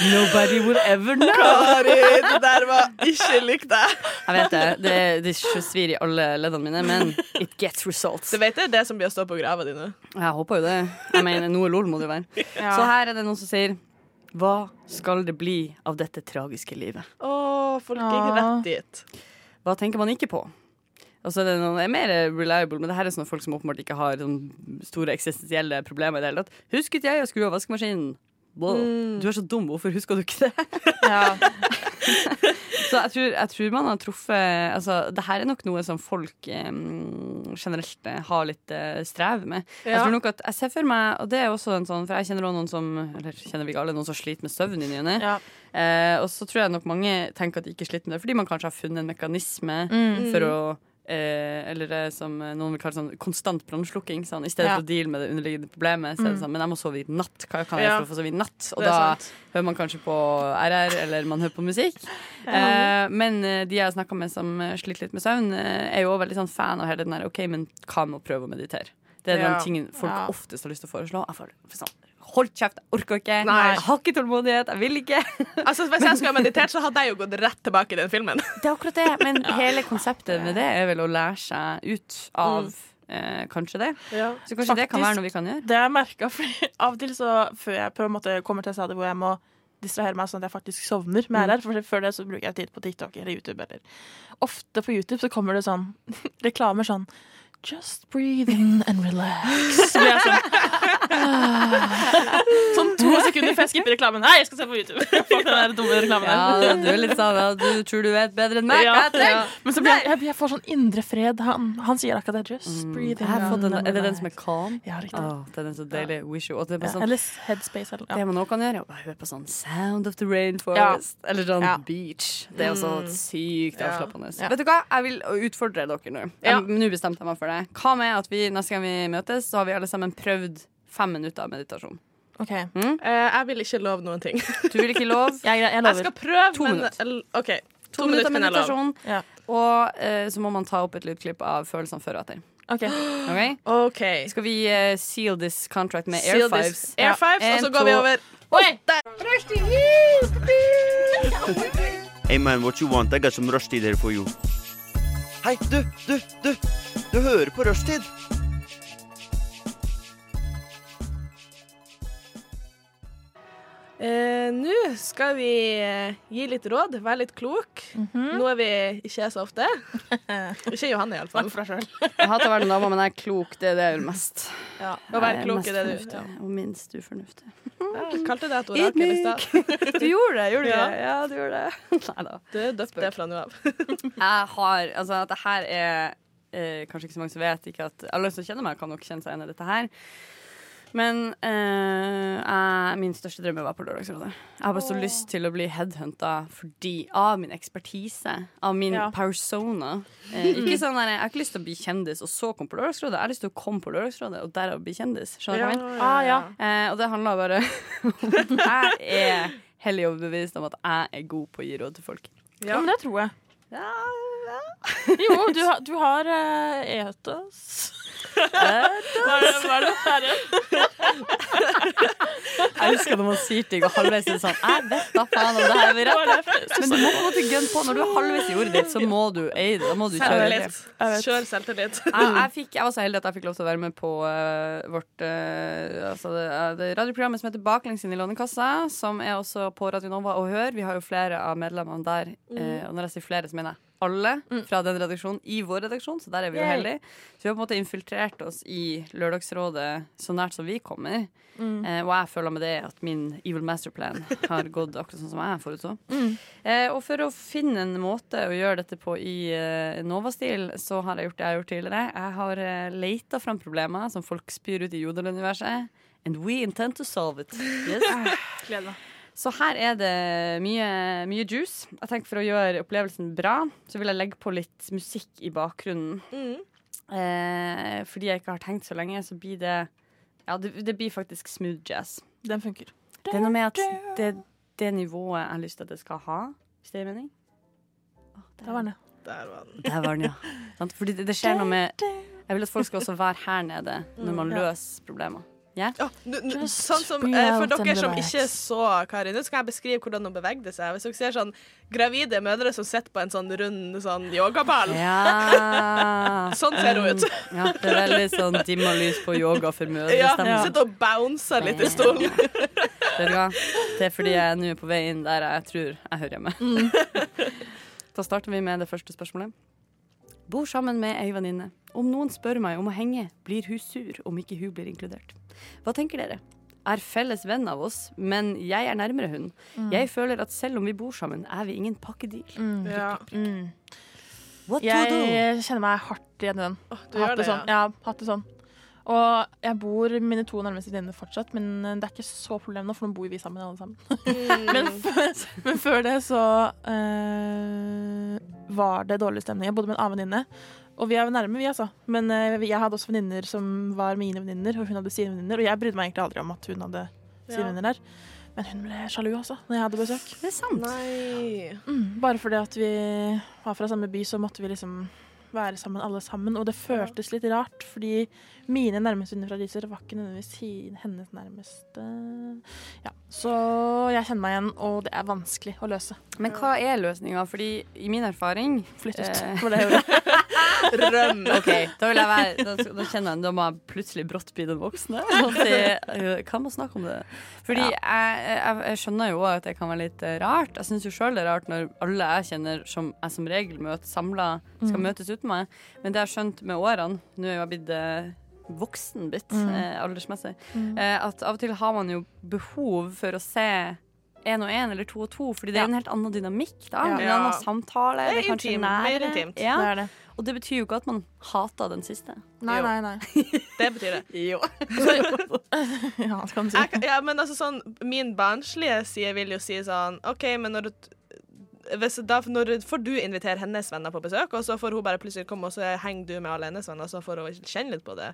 Nobody will ever know. Kari, det der var ikke likt deg. Jeg vet det. Det, det svir i alle leddene mine, men it gets results. Du vet det er det som blir å stå på grava di nå? Jeg håper jo det. Jeg mener, noe lol må det jo være. Ja. Så her er det noen som sier Hva skal det bli av dette tragiske livet? Å, folk gikk Ja. rett dit. Hva tenker man ikke på? Og så er det noen er mer reliable, men det her er sånne folk som åpenbart ikke har sånn store eksistensielle problemer i det hele tatt. Husket jeg å skru av vaskemaskinen? Wow. Du er så dum, hvorfor husker du ikke det? Ja. Så jeg tror, jeg tror man har truffet Altså, det her er nok noe som folk eh, generelt eh, har litt eh, strev med. Jeg tror nok at jeg ser for meg, og det er også en sånn For jeg kjenner også noen som Eller kjenner vi ikke alle, noen som sliter med søvn i ny og ne. Ja. Eh, og så tror jeg nok mange tenker at de ikke sliter med det, fordi man kanskje har funnet en mekanisme Mm. for å Eh, eller det som noen vil kalle sånn konstant brannslukking. Sånn, I stedet Ja. for å deale med det underliggende problemet. Så er det sånn, men jeg må sove i natt. Hva kan jeg Ja. gjøre for å få sove i natt? Og da sant. hører man kanskje på RR, eller man hører på musikk. Eh, men eh, de jeg har snakka med som eh, sliter litt med søvn, eh, er jo også veldig sånn fan av hele den der OK, men hva med å prøve å meditere? Det er Ja. den tingen folk Ja. oftest har lyst til å foreslå. Jeg får, for sånn, Hold kjeft, orker ikke. Nei. Jeg har ikke tålmodighet, jeg vil ikke. Altså, hvis jeg skulle ha meditert, så hadde jeg jo gått rett tilbake i den filmen. Det er akkurat det, men hele konseptet med det er vel å lære seg ut av eh, kanskje det. Så kanskje det kan være noe vi kan gjøre. Det har jeg merka, for av og til så før jeg på en måte kommer til et stadium hvor jeg må distrahere meg sånn at jeg faktisk sovner med RR, for før det så bruker jeg tid på TikTok eller YouTube. Eller. Ofte på YouTube så kommer det sånn reklamer sånn Just breathe in and relax. Så blir jeg sånn. Sånn to sekunder før jeg skipper reklamen. Nei, jeg skal se på YouTube. Fuck den der dumme reklamen. Ja, du er litt sånn ja, du tror du vet bedre enn meg. Ja, ja. Men så blir jeg, jeg, jeg får sånn indre fred. Han, han sier akkurat det. Just breathe in den, er det den som er calm? Ja, riktig. Oh, den er så deilig. Wish you. Og det er sånn, eller Headspace. Eller, det man også kan gjøre, er å høre på sånn Sound of the Rainforest. Eller sånn Ja. Beach. Det er også sykt Ja. avslappende. Ja. Vet du hva? Jeg vil utfordre dere nå. Ja. Nå bestemte jeg meg for det. Hva med at vi neste gang vi møtes, så har vi alle sammen prøvd fem minutter meditasjon? OK. Uh, jeg vil ikke love noen ting. Du vil ikke love? Jeg, jeg Jeg skal prøve, To men minutter. OK. To, To minutter minutter meditasjon. Ja. Og uh, så må man ta opp et lydklipp av følelsene før og etter. Okay. Okay? OK. Skal vi uh, seal this contract med Seal air this- fives? Air fives, En, og så går vi over Oi! Hey man, what you want? I got some rushtid here for you. Hei, du, du, du! Du hører på rushtid! Eh, Nå skal vi eh, gi litt råd, være litt klok. Noe vi ikke er så ofte. ikke Johanne, iallfall. Takk for deg sjøl. Jeg hater å være dama, men jeg er klok. Det er det jeg vil mest. Ja. Å være er klok er det du ja. Og minst ufornuftig. ja, Kalte det et orakel i stad. Du gjorde det, gjorde du Ja. Ja, du gjorde det. Nei da. Du døpte det fra nå av. Jeg har Altså, at det her er eh, Kanskje ikke så mange som vet ikke at Alle som kjenner meg, kan nok kjenne seg igjen i dette her. Men eh, jeg, min største drømme var på Lørdagsrådet. Jeg har bare så lyst til å bli headhunta fordi av min ekspertise, av min Ja. persona. Eh, ikke sånn der, Jeg har ikke lyst til å bli kjendis og så komme på Lørdagsrådet. Jeg har lyst til å komme på Lørdagsrådet og derav bli kjendis. Skjønner du hva jeg mener? Ah, ja. Eh, og det handler bare om at Jeg er hellig overbevist om at jeg er god på å gi råd til folk. Ja, men det tror jeg. Ja, Jo, du, har- du har uh, etos. Hva er det, hva er her? Jeg husker når man sier ting, og halvveis er sånn Jeg vet da faen om det her blir rett. Men du må på en måte gønne på. Når du er halvveis i ordet ditt, så må du eie det. Da må du kjøre litt. Kjør selvtillit. Jeg, jeg, fikk, jeg var så heldig at jeg fikk lov til å være med på uh, vårt uh, altså det, eh, det radioprogrammet som heter Baklengs inn i Lånekassa, som er også på Radio Nova og Hør. Vi har jo flere av medlemmene der. Uh, og når jeg sier flere, så mener jeg alle fra den redaksjonen i vår redaksjon, så der er vi jo heldige. Så vi har på en måte infiltrert oss i Lørdagsrådet så nært som vi kommer. Eh, og jeg føler med det at min evil masterplan har gått akkurat sånn som jeg forutså. Mm. Eh, og for å finne en måte å gjøre dette på i eh, Nova-stil, så har jeg gjort det jeg har gjort tidligere. Jeg har eh, leita fram problemer som folk spyr ut i Jodel-universet. And we intend to solve it. Yes. Gleder meg. Så her er det mye, mye juice. Jeg tenker For å gjøre opplevelsen bra, så vil jeg legge på litt musikk i bakgrunnen. Mm. Eh, fordi jeg ikke har tenkt så lenge, så blir det Ja, det, det blir faktisk smooth jazz. Den funker. Det er noe med at det, det nivået jeg har lyst til at det skal ha, hvis det gir mening. Der var den, ja. Der var den. Der var den, ja. Fordi det, det skjer noe med Jeg vil at folk skal også være her nede når man løser problemer. Ja? Oh, nu- nu- sånn som, eh, for dere som ikke så Kari, nå skal jeg beskrive hvordan hun bevegde seg. Hvis dere ser sånn gravide mødre som sitter på en sånn rund sånn yogaball. ja. Sånn ser hun ut. Ja, det er veldig sånn dimma lys på yoga for mødre. Ja, hun Sitter og bouncer litt i stolen. Det er fordi jeg er på vei inn der jeg tror jeg hører hjemme. Da starter vi med det første spørsmålet. Bor sammen med ei venninne. Om noen spør meg om å henge, blir hun sur om ikke hun blir inkludert. Hva tenker dere? Er felles venn av oss, men jeg er nærmere hun. Jeg føler at selv om vi bor sammen, er vi ingen pakkedeal. Mm. Ja. Mm. What to do? Jeg kjenner meg hardt igjen i den. du gjør hatt det, sånn. Ja, hatt det sånn. Og jeg bor mine to nærmeste venninner fortsatt, men det er ikke så problem nå, for nå bor vi sammen alle sammen. Mm. men, før, men før det så eh, var det dårlig stemning. Jeg bodde med en annen venninne, og vi er nærme, vi, altså. Men eh, jeg hadde også venninner som var mine venninner, og hun hadde sine venninner. Og jeg brydde meg egentlig aldri om at hun hadde sine Ja. venninner der. Men hun ble sjalu, altså, når jeg hadde besøk. Det er sant. Mm, bare fordi at vi var fra samme by, så måtte vi liksom være sammen alle sammen. Og det føltes litt rart, fordi mine nærmeste venner fra Risør var ikke nødvendigvis hennes nærmeste. Ja, Så jeg kjenner meg igjen, og det er vanskelig å løse. Men hva er løsninga? Fordi i min erfaring Flytt ut. Eh. For det gjorde jeg. Røm. OK, da vil jeg være Da, da kjenner jeg Da må jeg plutselig brått bli den voksne og si Kan man snakke om det? Fordi jeg, jeg, jeg skjønner jo at det kan være litt eh, rart. Jeg syns jo sjøl det er rart når alle jeg kjenner som jeg som regel møter samla, skal Mm. møtes uten meg. Men det jeg har skjønt med årene Nå er jeg blitt eh, voksen blitt, Mm. eh, aldersmessig, Mm. eh, at av og til har man jo behov for å se én og én eller to og to, fordi det er en helt annen dynamikk. da Ja. En annen samtale. Det er kanskje intim, mer intimt. Ja. Det er det. Og det betyr jo ikke at man hater den siste. Nei, Jo. nei, nei. Det betyr det. Jo. Ja, det kan du si. Jeg, ja, men altså sånn Min barnslige side vil jo si sånn OK, men når du hvis, da, når, får du invitere hennes venner på besøk, og så får hun bare plutselig komme, og så henger du med alle hennes venner, så får hun kjenne litt på det.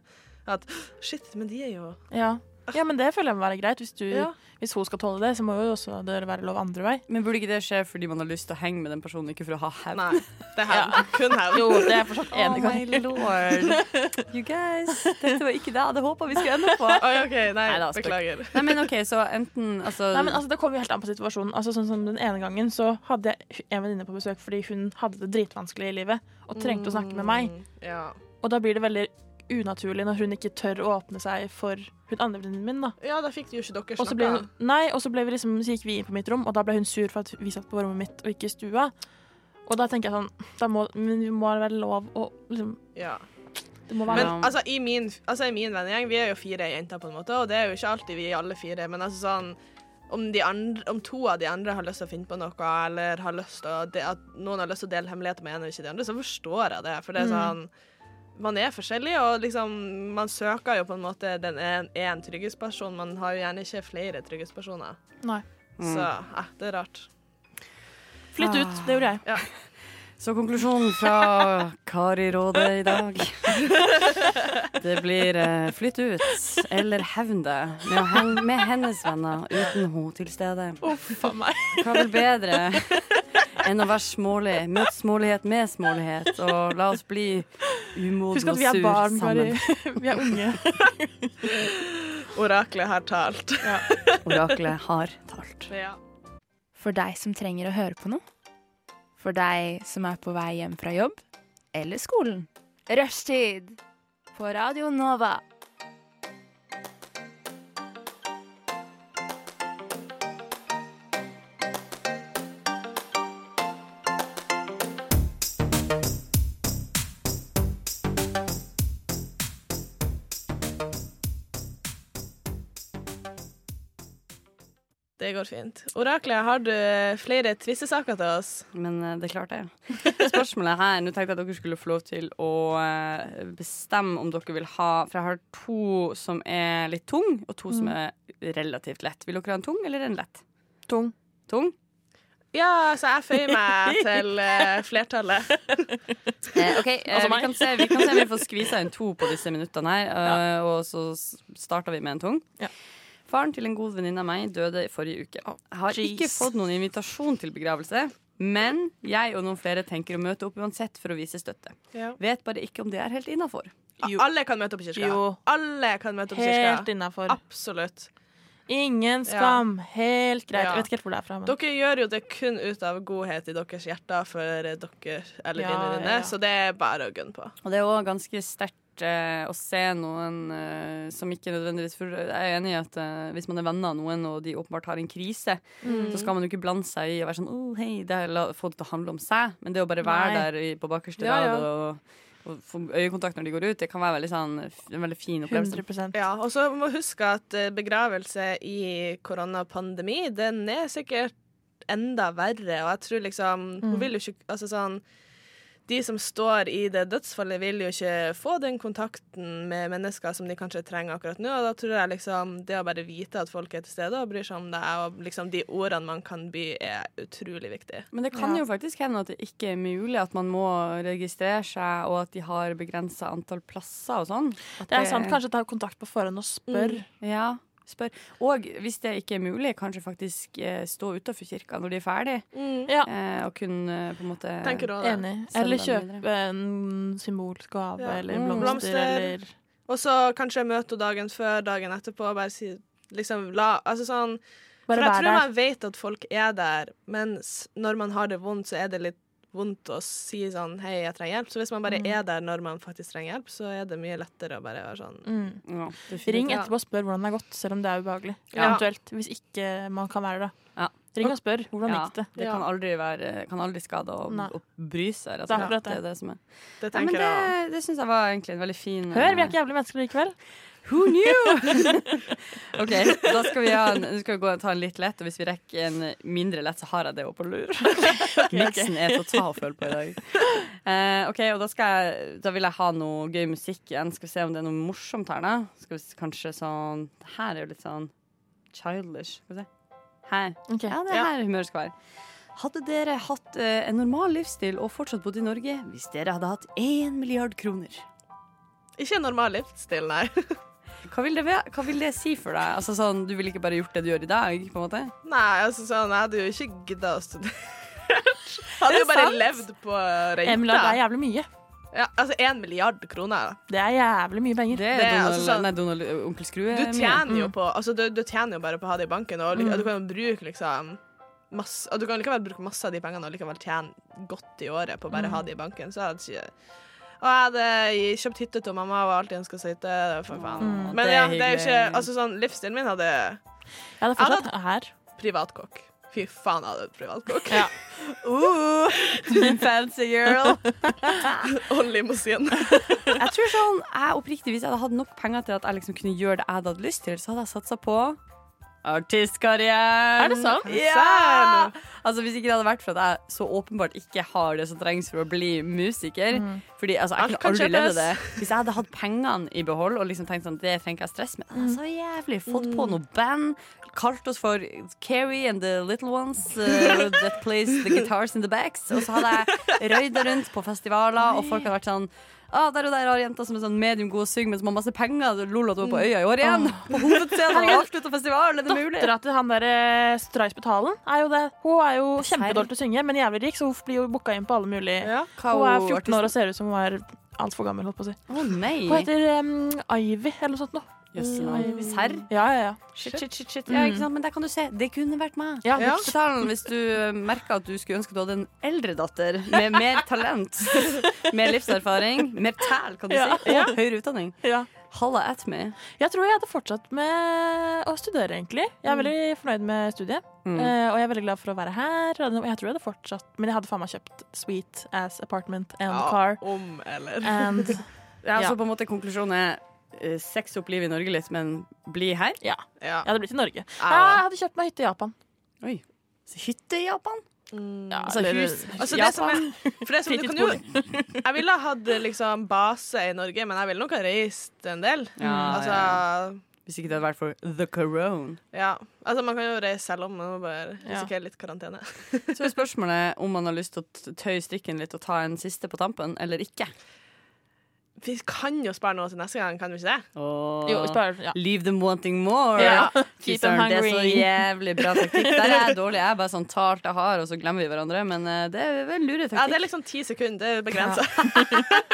At shit, men de er jo Ja. Ja, men det føler jeg må være greit. Hvis, du, Ja. hvis hun skal tåle det, så må jo også det være lov andre vei. Men burde ikke det skje fordi man har lyst til å henge med den personen, ikke for å ha hevn? Nei. Det er hevn. Kun hevn. Jo, det er fortsatt enig Oh my lord. You guys, dette var ikke det jeg hadde håpa vi skulle ende på. Oi, OK, nei, nei da, beklager. Nei, men OK, så enten altså, Nei, men altså, Det kommer jo helt an på situasjonen. Altså, sånn som Den ene gangen så hadde jeg en venninne på besøk fordi hun hadde det dritvanskelig i livet og trengte å snakke med meg. Mm, Ja. Og da blir det veldig unaturlig når hun ikke tør å åpne seg for hun andre venninnen min. da. ja, da fikk jo ikke dere så ble, snakka. nei, og så, liksom, så gikk vi inn på mitt rom, og da ble hun sur for at vi satt på rommet mitt og ikke i stua. Og da tenker jeg sånn da må, Men vi må være lov å liksom Ja. Det må være Men altså, i min, altså, i min vennegjeng, vi er jo fire jenter, på en måte, og det er jo ikke alltid vi alle fire, men altså sånn om, de andre, om to av de andre har lyst til å finne på noe, eller har lyst til å, de, at noen har lyst til å dele hemmeligheter med en og ikke de andre, så forstår jeg det. For det er Mm. Man er forskjellig, og liksom Man søker jo på en måte den én en trygghetsperson. Man har jo gjerne ikke flere trygghetspersoner. Nei. Mm. Så eh, det er rart. Flytt ut. Det gjorde jeg. Så konklusjonen fra Kari Råde i dag Det blir eh, flytt ut eller hevn deg med, å med hennes venner uten hun til stede. Uff a meg. Hva er vel bedre enn å være smålig? Møt smålighet med smålighet, og la oss bli umodne Husk og at vi er barn, sammen. Kari. Vi er unge. Oraklet har talt. Oraklet har talt. Ja. For deg som trenger å høre på noe. For deg som er på vei hjem fra jobb eller skolen. Rushtid på Radio Nova. Det går fint. Oraklet, har du flere tvistesaker til oss? Men eh, det klarte jeg. Spørsmålet her Nå tenkte jeg at dere skulle få lov til å eh, bestemme om dere vil ha For jeg har to som er litt tung, og to som er relativt lett. Vil dere ha en tung eller en lett? Tung. Tung? Ja, så jeg føyer meg til uh, flertallet. Eh, OK, eh, Altså vi, kan se, vi kan se om vi får skvisa inn to på disse minuttene her, eh, og så starter vi med en tung. Ja. Faren til en god venninne av meg døde i forrige uke. Jeg har ikke fått noen invitasjon til begravelse, men jeg og noen flere tenker å møte opp uansett for å vise støtte. Ja. Vet bare ikke om det er helt innafor. Alle kan møte opp i kirka. Jo. Alle kan møte opp i Helt kirka. innafor. Absolutt. Ingen skam. Helt greit. Ja. Jeg vet ikke helt hvor det er fra. Men. Dere gjør jo det kun ut av godhet i deres hjerter for dere eller Ja, venninnene ja. så det er bare å gunne på. Og det er òg ganske sterkt å se noen eh, som ikke nødvendigvis For jeg er enig i at eh, hvis man er venner av noen, og de åpenbart har en krise, Mm. så skal man jo ikke blande seg i å være sånn oh, hei, det er, la, få det til å handle om seg. Men det å bare være Nei. der i, på bakerste Ja, ja. rad og, og få øyekontakt når de går ut, det kan være veldig sånn, en veldig fin opplevelse. 100 Ja, og så må huske at eh, begravelse i koronapandemi, den er sikkert enda verre, og jeg tror liksom Hun Mm. vil jo ikke Altså sånn De som står i det dødsfallet, vil jo ikke få den kontakten med mennesker som de kanskje trenger akkurat nå, og da tror jeg liksom det å bare vite at folk er til stede og bryr seg om deg, og liksom de ordene man kan by, er utrolig viktig. Men det kan Ja. jo faktisk hende at det ikke er mulig at man må registrere seg, og at de har begrensa antall plasser og sånn. Det er sant. Kanskje ta kontakt på forhånd og spør. Ja, spør. Og hvis det ikke er mulig, kanskje faktisk eh, stå utafor kirka når de er ferdig, Ja. eh, og kunne på en måte Tenker du også det? Enig. Eller kjøpe en symbolsk gave Ja. eller Mm. blomster, Blomster. eller Og så kanskje møte henne dagen før, dagen etterpå, og bare si liksom la Altså sånn Bare For jeg tror der. man vet at folk er der, men når man har det vondt, så er det litt vondt å si sånn Hei, jeg trenger hjelp. Så hvis man bare Mm. er der når man faktisk trenger hjelp, så er det mye lettere å bare være sånn Mm. ja. Ring etterpå og spør hvordan det har gått, selv om det er ubehagelig. Ja. Eventuelt, hvis ikke man kan være det. Ja. Ring og spør hvordan Ja, gikk det. det kan aldri, være, kan aldri skade å, å bry seg. Det er akkurat Det er det. det som er. Det Ja, det syns jeg var egentlig en veldig fin Hør, vi eh, er ikke jævlig mennesker likevel. Who knew? OK, da skal vi, ha en, nå skal vi gå og ta en litt lett, og hvis vi rekker en mindre lett, så har jeg det òg på lur. Miksen er til å ta og føle på i dag. Eh, OK, og da, skal jeg, da vil jeg ha noe gøy musikk igjen. Skal vi se om det er noe morsomt her, da. Skal vi kanskje sånn Det her er jo litt sånn childish. Skal vi se. Her. Okay. Ja, det er her humøret skal være. Hadde dere hatt uh, en normal livsstil og fortsatt bodd i Norge hvis dere hadde hatt én milliard kroner? Ikke en normal livsstil, nei. Hva vil, det, hva vil det si for deg? Altså sånn, Du ville ikke bare gjort det du gjør i dag? på en måte? Nei, altså sånn, jeg hadde jo ikke gidda å studere. Hadde jo bare sant. levd på En milliard er jævlig mye. Ja, altså én milliard kroner. Det er jævlig mye penger. Det er Det er Donald, altså sånn- nei, Donald Onkel Skrue. Du mye. jo Mm. på Altså, du, du tjener jo bare på å ha det i banken, og Mm. du kan jo bruke liksom masse og Du kan likevel bruke masse av de pengene og likevel tjene godt i året på å bare Mm. ha det i banken. Så jeg hadde ikke Og jeg hadde kjøpt hytte til mamma og alltid ønska seg hytte. For faen. Mm. Men Det ja, det er jo ikke. Altså sånn, livsstilen min hadde Jeg hadde fortsatt her. privatkokk. Fy faen, jeg hadde et privatkokk. Ja. Uh, fancy girl. og limousin. Jeg tror sånn, jeg oppriktig Hvis jeg hadde hatt nok penger til at jeg liksom kunne gjøre det jeg hadde hatt lyst til, så hadde jeg satsa på artistkarrieren. Er det sant? Ja! Altså Hvis ikke det hadde vært for at jeg så åpenbart ikke har det som trengs for å bli musiker Mm. Fordi altså, jeg kan kunne aldri levd det. Hvis jeg hadde hatt pengene i behold og liksom tenkt sånn det trenger ikke jeg stress med, er så jævlig. Fått på noe band, kalt oss for Carrie and the Little Ones uh, that plays the guitars in the backs. Og så hadde jeg røyda rundt på festivaler, og folk hadde vært sånn Ah, der og der har jenta som er sånn medium god å synge, men som har masse penger. Lol at hun er på øya i år igjen. På hovedscenen og avslutta festivalen. Er det mulig? Dattera til han derre eh, Stray Spetalen er jo det. Hun er jo kjempedårlig til å synge, men jævlig rik, så hun blir jo booka inn på alle mulige Ja. Hun er 14 år og ser ut som hun er altfor gammel, holdt på å si. Å nei. Hun heter um, Ivy eller noe sånt noe. Jøss, Mm. Serr? Ja, ja, ja. Shit, shit, shit, shit. Ja, ikke sant? Men der kan du se. Det kunne vært meg. Ja, Ja. Hvis du merker at du skulle ønske du hadde en eldre datter med mer talent, mer livserfaring, mer tæl, kan du Ja. si, og høyere utdanning. ja. Halla at me. Jeg tror jeg hadde fortsatt med å studere, egentlig. Jeg er veldig fornøyd med studiet. Mm. eh, og jeg er veldig glad for å være her. Jeg tror jeg hadde fortsatt Men jeg hadde faen meg kjøpt sweet ass apartment and car. om eller. And Ja, Ja. på en måte konklusjonen er eh, opp livet i Norge litt, men bli her? Ja. Ja. Jeg hadde blitt i Norge. Ja. Jeg hadde kjøpt meg hytte i Japan. Oi. Så hytte i Japan? Ja, Altså eller- hus Altså, det som er, for det som, du kan jo, jeg ville hatt liksom base i Norge, men jeg ville nok ha reist en del. Ja, altså, ja. Hvis ikke det hadde vært for the corona. ja. altså, man kan jo reise selv om, man må bare risikere litt karantene. Så er spørsmålet om man har lyst til å tøye strikken litt og ta en siste på tampen, eller ikke. Vi kan jo spare noe til neste gang, kan vi ikke det? Oh. Jo, spare, ja. Leave them wanting more. Ja. Keep them hungry. det er så jævlig bra taktikk. Der er jeg dårlig. Jeg er bare sånn tar alt jeg har, og så glemmer vi hverandre. Men eh, det er vel lure Ja, det er liksom ti sekunder. Det er begrensa.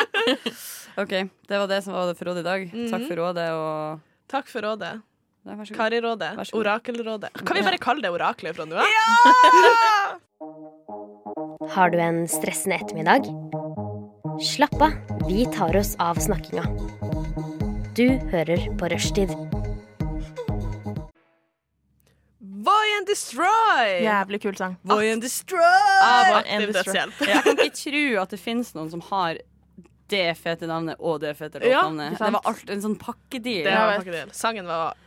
OK, det var det som var det for rådet i dag. Mhm. Takk for rådet og Takk for rådet. Kari-rådet. Orakelrådet. Kan vi bare kalle det oraklet fra nå av? Har du en stressende ettermiddag? Slapp av, vi tar oss av snakkinga. Du hører på Rushtid. Voy and destroy! Jævlig kul sang. Voy and destroy! Av aktiv and destroy. dødshjelp. Jeg kan ikke tro at det finnes noen som har det fete navnet og det fete Ja, låtnavnet. Ja, det var alt en sånn pakkedeal. Sangen var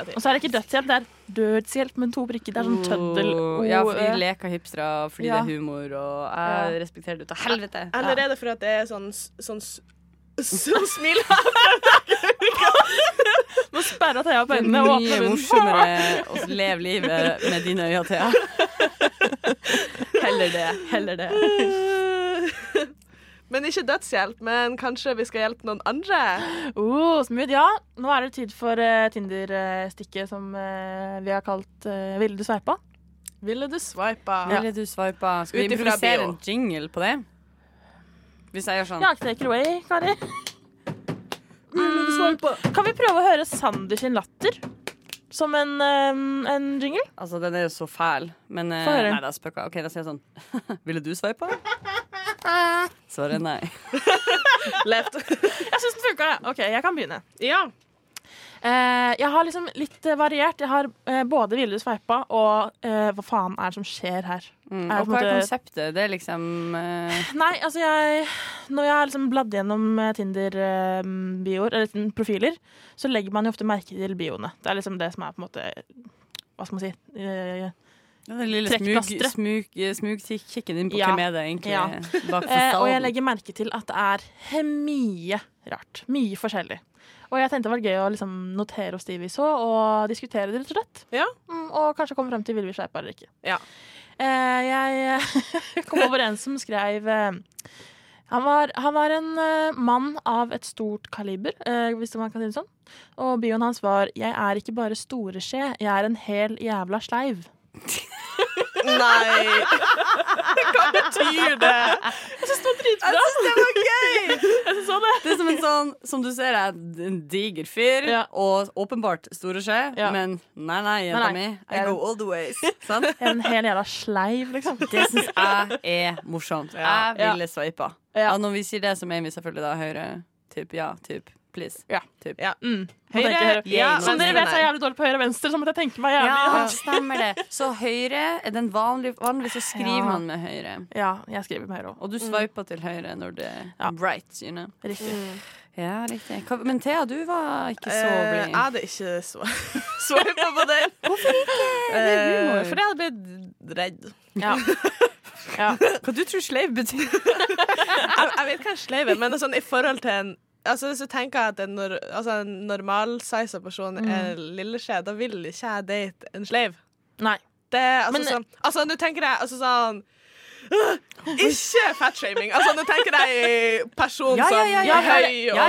Og så er det ikke dødshjelp, det er dødshjelp med to prikker. Det er sånn tøddel. Oh, ja, fordi de leker hipstere, fordi Ja. det er humor, og jeg respekterer det ut av helvete. Eller er det for at det er sånn, sånn, sånn smil. Nå sperrer Thea på øynene og åpne Mye morsommere å leve livet med dine øyne, Thea. Heller det. Heller det. Men ikke dødshjelp, men kanskje vi skal hjelpe noen andre? Oh, smooth, ja. Nå er det tid for uh, Tinder-stikket som uh, vi har kalt uh, Ville du sveipa? Ville du swipa? Ville du sveipa? Skal vi improvisere en jingle på det? Hvis jeg gjør sånn. Ja, take it away, Kari. Mm, kan vi prøve å høre Sander sin latter som en, um, en jingle? Altså, den er jo så fæl, men uh, Nei, det er spøka. OK, da sier jeg sånn. Ville du sveipa? Svaret er nei. Left. Jeg syns den funka. Ja. OK, jeg kan begynne. Ja. Eh, jeg har liksom litt eh, variert. Jeg har eh, både Ville du sveipa og eh, Hva faen er det som skjer her? Mm. Og hva er konseptet? Det er liksom eh, Nei, altså jeg Når jeg har liksom bladd gjennom eh, Tinder-bioer, eller sånn profiler, så legger man jo ofte merke til bioene. Det er liksom det som er på en måte Hva skal man si? Eh, ja, Den lille smug, smug, smugkikken din på Ja. er det egentlig Ja. Eh, og jeg legger merke til at det er mye rart. Mye forskjellig. Og jeg tenkte det var gøy å liksom notere oss de vi så, og diskutere det, rett og slett. Ja. Mm, og kanskje komme frem til vil vi skjerpe eller ikke. Ja. Eh, jeg kom over en som skrev eh, han var, han var en eh, mann av et stort kaliber, eh, hvis man kan si det sånn. Og bioen hans var 'Jeg er ikke bare storeskje, jeg er en hel jævla sleiv'. Nei. Hva betyr det? Jeg syns det var dritbra! Jeg syns det var gøy! Jeg synes det. Det er som en sånn, som du ser, er en diger fyr, Ja. og åpenbart store skje, Ja. men nei, nei, jenta mi. I go all the ways. Sant? Jeg er en hel jævla sleiv, liksom. Det syns jeg er morsomt. Ja. Jeg ville sveipa. Ja. Ja, når vi sier det, så mener vi selvfølgelig da høyre. Typ ja, typ please. Ja. Typ. Ja. Mm. Høyre, høyre. ja, Som dere vet, så er jeg jævlig dårlig på høyre og venstre, så måtte jeg tenke meg jævlig Ja, stemmer det. Så høyre er den vanlige Vanligvis så skriver Ja. man med høyre. Ja, jeg skriver med høyre også. Og du sveiper til høyre når det er Ja. right, you know. Riktig. Ja, riktig. Men Thea, du var ikke så Eh, blid. jeg hadde ikke sveipa på den. Hvorfor ikke? Det er Eh, humor. fordi jeg hadde blitt redd. Ja. ja. Hva du tror sleiv betyr? Jeg, jeg vet hva sleiv er, men sånn, i forhold til en Altså, så tenker jeg at en, nor altså, en normalsiza person er lilleskje. Da vil ikke jeg date en sleiv. Nei. Det, altså, Men- sånn, altså, nå tenker jeg altså, sånn ikke fatshaming. Altså, nå tenker jeg person ja, som ja, ja, er høy og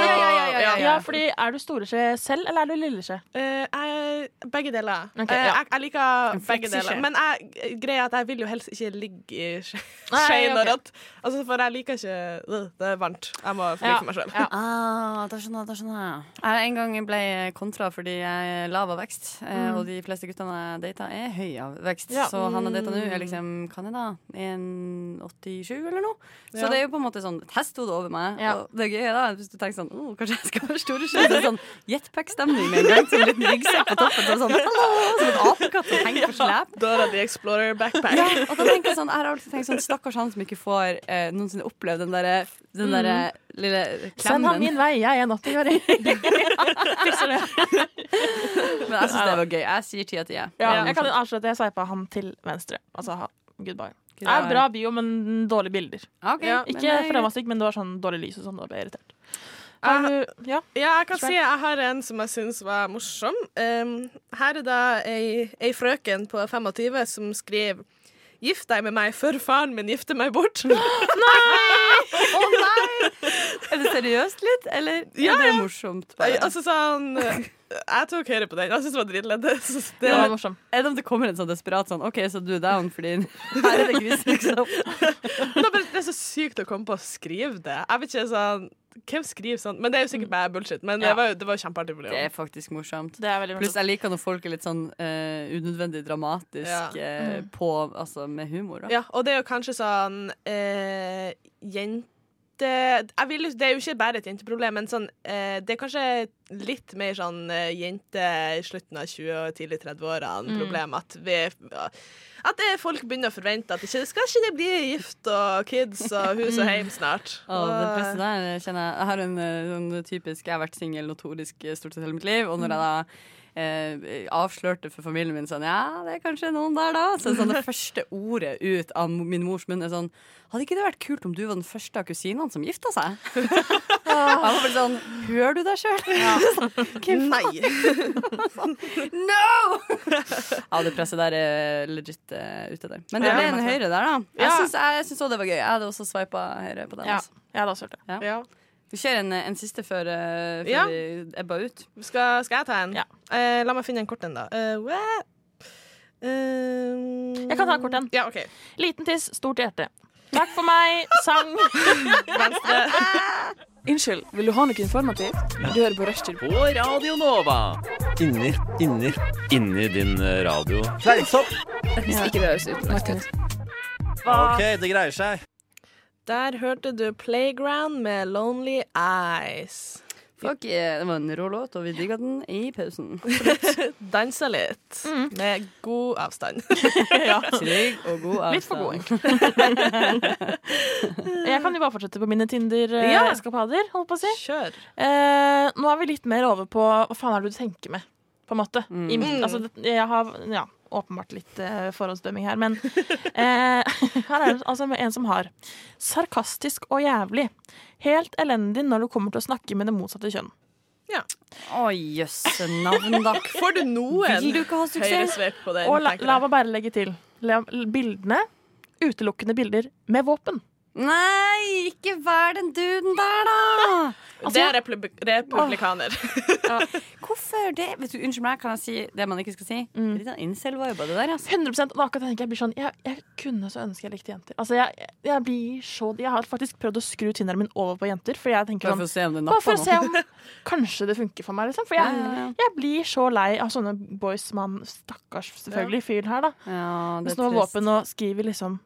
ja, ja, fordi er du storeskje selv, eller er du lilleskje? Uh, eh, begge deler. Okay, uh, jeg, jeg, liker begge deler. Men jeg, greia at jeg vil jo helst ikke ligge i skje og okay. rått. Altså, for jeg liker ikke Det er varmt. Jeg må like meg sjøl. Ah, da skjønner jeg. Da skjønner jeg. jeg en gang ble kontra fordi jeg er lav av vekst, eh, mm. og de fleste guttene jeg data, er høy av vekst. Så han jeg data nå, er mm. liksom Kan jeg da? 1,8 37 eller noe. Så ja. det er jo på en måte sånn et hestehode over meg. Ja. Og det er gøy da, hvis du tenker sånn oh, Kanskje jeg skal ha store ski? Så sånn jetpack-stemning med en gang. som en liten ryggsekk på toppen. Så sånn, Som en apekatt som henger på slep. Dora the Explorer backpack. Ja, og da tenker jeg sånn, jeg har alltid tenkt sånn Stakkars han som ikke får eh, noensinne opplevd den derre den der, mm. lille klemmen. Send han min vei, jeg er nattiggjøring. Men jeg syns det var gøy. Jeg sier ti av ti. Jeg kan avslutte. Jeg sveipa han til venstre. Altså goodbye. Det er bra bio, men dårlige bilder. Okay, Ja, Ikke jeg... stygg, men det var sånn dårlig lys og sånn. Da ble jeg irritert. Du Ja. Ja, jeg kan si jeg har en som jeg syns var morsom. Um, her er da ei, ei frøken på 25 som skriver Gift deg med meg før faren min gifter meg bort. nei! Å nei! Er det seriøst litt, eller Ja, er det ja. morsomt? Bare? altså sånn Jeg tok høyre på den. Jeg syns det var dritledd. Det var morsomt. Er det om det kommer en sånn desperat sånn OK, så du er down fordi her er det quiz, liksom? Det er bare- det er så sykt å komme på å skrive det. Jeg vet ikke sånn Hvem skriver sånn? Men det er jo sikkert bare bullshit. Men Ja. det var jo det var kjempeartig. Det det er faktisk morsomt. Det er Pluss jeg liker når folk er litt sånn uh, unødvendig dramatisk Ja. uh, Mm. på Altså med humor, da. Ja, og det er jo kanskje sånn uh, Jente jeg vil, Det er jo ikke bare et jenteproblem, men sånn, eh, det er kanskje litt mer sånn eh, jente i slutten av 20- og tidlig 30-årene-problem. Mm. At, vi, at det folk begynner å forvente at ikke, skal ikke det bli gift og kids og hus og hjem snart. Mm. det Og- presset der kjenner jeg Jeg har en eh, sånn typisk Jeg har vært singel notorisk eh, stort sett hele mitt liv, og når jeg da eh, avslørte for familien min sånn Ja, det er kanskje noen der, da. Så sånn det første ordet ut av min mors munn er sånn Hadde ikke det vært kult om du var den første av kusinene som gifta seg? Jeg var bare sånn Hører du deg sjøl? Nei. No! ja, det presset der er legit uh, ute der. Men det ble en høyre der, da. Jeg Ja. syns òg det var gøy. Jeg hadde også sveipa høyre på den. Ja, altså. jeg hadde også hørt det. Ja. Vi kjører en, en siste før, eh, før Ja. ebba ut. Skal, skal jeg ta en? Ja. Uh, la meg finne en kort en, da. Uh? Eh, Jeg kan ta kort en. Ja, okay. Liten tiss, stort hjerte. Takk for meg. Sang. Venstre. Unnskyld, vil du ha noe informativt? Du hører på Rushtid. På Radio Nova. Inni, inni, inni din radio. Fleinsopp! Hvis ikke det høres ut. OK, det greier seg. Der hørte du Playground med Lonely Eyes. Fuck, yeah, det var en rå låt, og vi digga den i pausen. Dansa litt med god avstand. ja. Trygg og god avstand. Litt for god, egentlig. Jeg kan jo bare fortsette på mine Ja. Tinder-eskapader, holdt på å si. Kjør. Eh, nå er vi litt mer over på hva faen er det du tenker med, på en måte. I, Mm. altså, jeg har ja, åpenbart litt eh, forhåndsdømming her, men eh, her er det altså en som har sarkastisk og jævlig. Helt elendig når du kommer til å snakke med det motsatte kjønn. Å, jøsse navn, da. Får du noen Vil du ikke ha suksess? på den? Og la, la meg bare legge til. Bildene, utelukkende bilder med våpen. Nei, ikke vær den duden der, da! det er republi republikaner. Hvorfor det? Vet du, Unnskyld meg, kan jeg si det man ikke skal si? Mm. Litt sånn incel-vibe, det der. Altså. 100 og akkurat jeg blir sånn jeg, jeg kunne så ønske jeg likte jenter. Altså jeg, jeg blir så Jeg har faktisk prøvd å skru Tinderen min over på jenter, for jeg tenker Bare sånn for å se om det Bare for å se om kanskje det funker for meg, liksom. For jeg, Ja, ja, ja. jeg blir så lei av sånne boys man Stakkars selvfølgelig fyren her, da. Ja, det Med er sånne trist. våpen og skriver liksom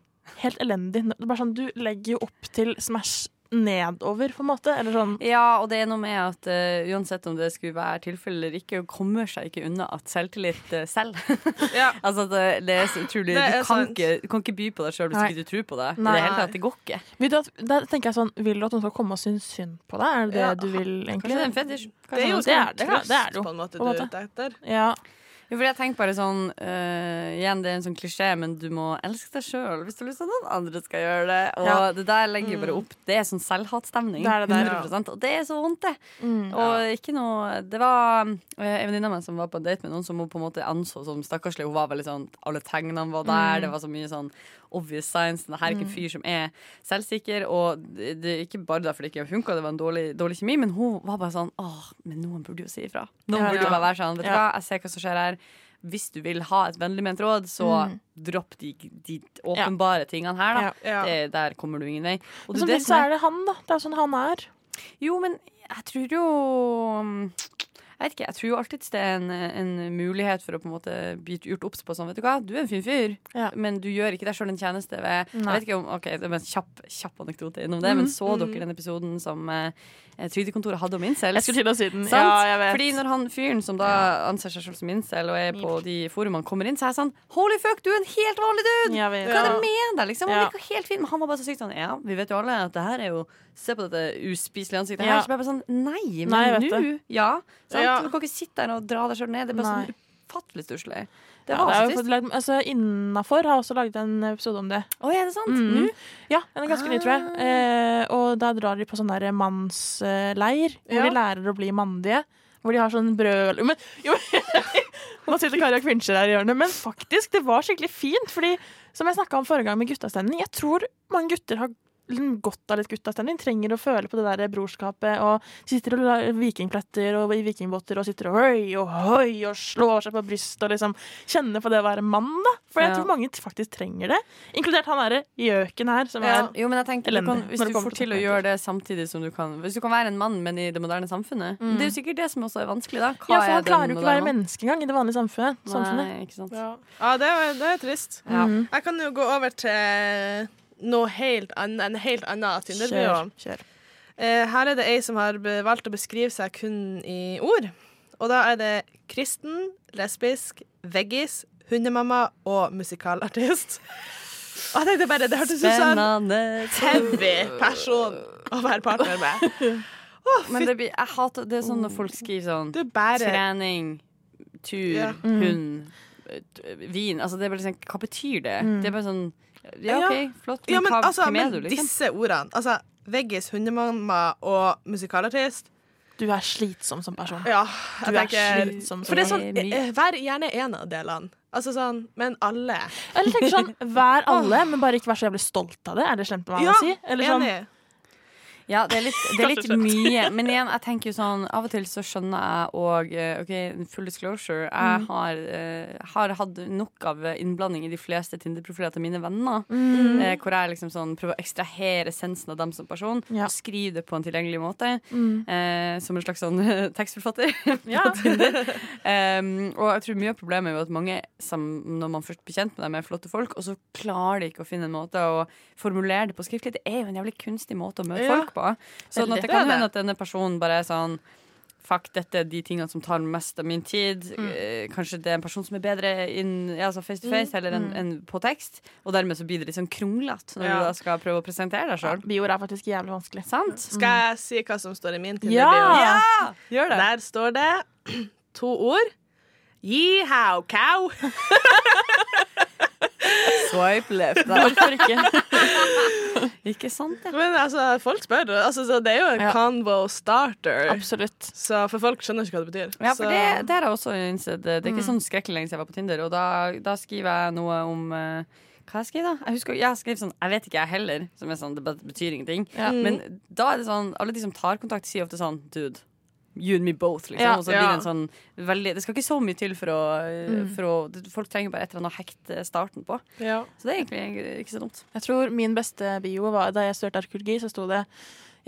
helt elendig. Det er bare sånn, Du legger jo opp til Smash nedover, på en måte. Eller sånn Ja, og det er noe med at uh, uansett om det skulle være tilfelle eller ikke, kommer seg ikke unna at selvtillit uh, selv. Ja. altså det, det er så utrolig Det du, kan ikke, du kan ikke by på deg sjøl hvis Nei. ikke du tror på deg. Nei. det hele tatt, det går ikke. vil du at, der tenker jeg sånn Vil du at noen skal komme og synes synd på deg? Er det det Ja, du vil, egentlig? Kanskje det er en fetisj. Det er jo Det er sånn det, er, Det er det jo, på en måte, på en du er ute etter. Ja. Jo, for jeg tenker bare sånn eh, Igjen, det er en sånn klisjé, men du må elske deg sjøl hvis du har lyst til at noen andre skal gjøre det. Og Ja. det der legger bare opp Det er sånn selvhatstemning. Det er det der. 100 Og det er så vondt, det. Mm. Og ikke noe Det var eh, en venninne av meg som var på en date med noen som hun på en måte anså som stakkarslig. Hun var veldig sånn Alle tegnene var der. Mm. Det var så mye sånn obvious signs. Det her er ikke en fyr som er selvsikker. Og det, det er ikke bare derfor det ikke funka, det var en dårlig, dårlig kjemi, men hun var bare sånn Åh, men noen burde jo si ifra. Noen Ja, burde jo ja. bare være sånn. Vet du hva, jeg ser hva som skjer her. Hvis du vil ha et vennlig ment råd, så Mm. dropp de, de åpenbare tingene her, da. Det, der kommer du ingen vei. Og Men det det samtidig som så er det han, da. Det er sånn han er. jo, men jeg tror jo Jeg vet ikke, jeg tror jo alltid det er en, en mulighet for å på en måte bli gjort obs på sånn, vet du hva, du er en fin fyr, Ja. men du gjør ikke deg sjøl en tjeneste ved Jeg vet ikke om, ok, det er en kjapp, kjapp anekdote innom det, men så Mhm. dere den episoden som eh, Trygdekontoret hadde om incels? Jeg skulle til å si den. Sant? Ja, jeg vet. Fordi når han fyren som da anser seg selv som incel og er på de forumene, kommer inn, så er jeg sånn Holy fuck, du er en helt vanlig dude! Hva er det med deg? Liksom? Han virker helt fin, men han var bare så sykt sånn Ja, vi vet jo alle at det her er jo Se på dette uspiselige ansiktet Ja. her. Så bare sånn Nei, men nå. Ja. Sant? Ja. Du kan ikke sitte der og dra deg sjøl ned. Det er bare Nei. sånn ufattelig stusslig. Det var ja, så jo trist. fått altså, Innafor har også laget en episode om det. Oi, er det sant? Mm. Nå? Ja, den er ganske ny, tror jeg. Eh, og da drar de på sånn der mannsleir, hvor Ja. de lærer å bli mandige. Hvor de har sånn brød men, jo, Nå sitter Kari og kvinsjer her i hjørnet, men faktisk, det var skikkelig fint. Fordi, som jeg snakka om forrige gang med guttastemning, jeg tror mange gutter har godt av litt guttastemning. Trenger å føle på det der brorskapet. Og sitter og lar vikingpletter og i vikingbåter og sitter og høy og høy og slår seg på brystet og liksom kjenner på det å være mann, da. For jeg Ja. tror mange faktisk trenger det. Inkludert han derre gjøken her, som Ja. er Jo, men jeg tenker du kan, Hvis du får til å gjøre det samtidig som du kan Hvis du kan være en mann, men i det moderne samfunnet Mm. Det er jo sikkert det som også er vanskelig, da. Hva Ja, for han klarer jo ikke å være menneske engang i det vanlige samfunnet. samfunnet. Nei, ikke sant. Ja, ja det, er, det er trist. Ja. Mhm. Jeg kan jo gå over til noe helt annet, en helt annen Tinder-bio. Eh, her er det ei som har valgt å beskrive seg kun i ord. Og da er det kristen, lesbisk, veggis, hundemamma og musikalartist. Og jeg tenkte bare, det hørtes ut som en heavy person å være partner med. Men det blir, jeg hater Det er sånn når folk skriver sånn bare trening, tur, Ja. hund, vin Altså, det er bare liksom Hva betyr det? Mm. Det er bare sånn Ja, OK, flott, men, Ja, men hva, altså, hvem men er du, liksom? disse ordene, altså veggis, hundemamma og musikalartist Du er slitsom som person. Ja, Du tenker, er slitsom slitsom For det er som sånn, eh, vær gjerne en av delene. Altså sånn, men alle. Eller tenker sånn, vær alle, men bare ikke vær så jævlig stolt av det. Er det slemt å være Ja, å si? Eller sånn, enig. Ja, det er litt, det er litt mye. Men igjen, jeg tenker jo sånn Av og til så skjønner jeg og eh, OK, full disclosure. Jeg Mm. har, uh, har hatt nok av innblanding i de fleste Tinder-profiler til mine venner. Mm. Uh, hvor jeg liksom sånn prøver å ekstrahere essensen av dem som person. Ja. Skrive det på en tilgjengelig måte. Mm. Eh, som en slags sånn tekstforfatter. Ja. på Tinder. Um, og jeg tror mye av problemet er jo at mange som, når man først blir kjent med dem, er flotte folk, og så klarer de ikke å finne en måte å formulere det på skriftlig. Det er jo en jævlig kunstig måte å møte Ja. folk på. Sånn at det Det kan hende at denne personen bare er sånn Fuck, dette er de tingene som tar mest av min tid. Mm. Eh, kanskje det er en person som er bedre in, altså face to face heller enn en på tekst. Og dermed så blir det litt sånn kronglete når Ja. du da skal prøve å presentere deg Ja, sjøl. Bioer er faktisk jævlig vanskelig. Sant? Skal jeg si hva som står i min Tinder-bio? Ja! Gjør det. Der står det to ord. Yeehow cow. Swipe left. Hvorfor ikke? Ikke sant, ja. Men altså, folk spør. Altså, så det er jo en Ja. convo starter. Absolutt. Så for folk skjønner ikke hva det betyr. Ja, for så, det, det har jeg også innsett. Det er ikke Mm. sånn skrekkelig lenge siden jeg var på Tinder. Og da, da skriver jeg noe om eh, Hva jeg skriver da? Jeg husker, jeg skrev sånn Jeg vet ikke, jeg heller. Som er sånn, det betyr ingenting. Ja. Mm. Men da er det sånn Alle de som tar kontakt, sier ofte sånn Dude. You and me both, liksom. Ja. og så blir Ja. det en sånn veldig Det skal ikke så mye til for å, Mm. for å Folk trenger bare et eller annet å hekte starten på. ja. Så det er egentlig ikke så dumt. Jeg tror min beste bio var da jeg studerte arkeologi, så sto det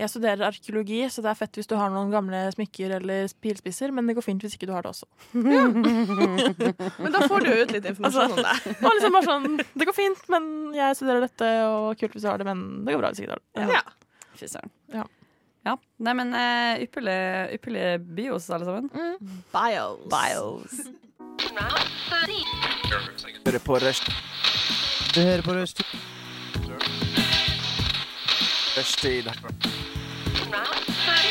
jeg studerer arkeologi, så det er fett hvis du har noen gamle smykker eller pilspisser, men det går fint hvis ikke du har det også. Men da får du ut litt informasjon om det. Det liksom bare sånn, det går fint, men jeg studerer dette, og kult hvis du har det, men det går bra hvis ikke du har det. Ja. Fy søren. Ja. Ja. Nei, men uh, ypperlige, ypperlige bios, alle sammen. Bios. Bios. Hører på Røst. Du hører på Røst. Rushtid.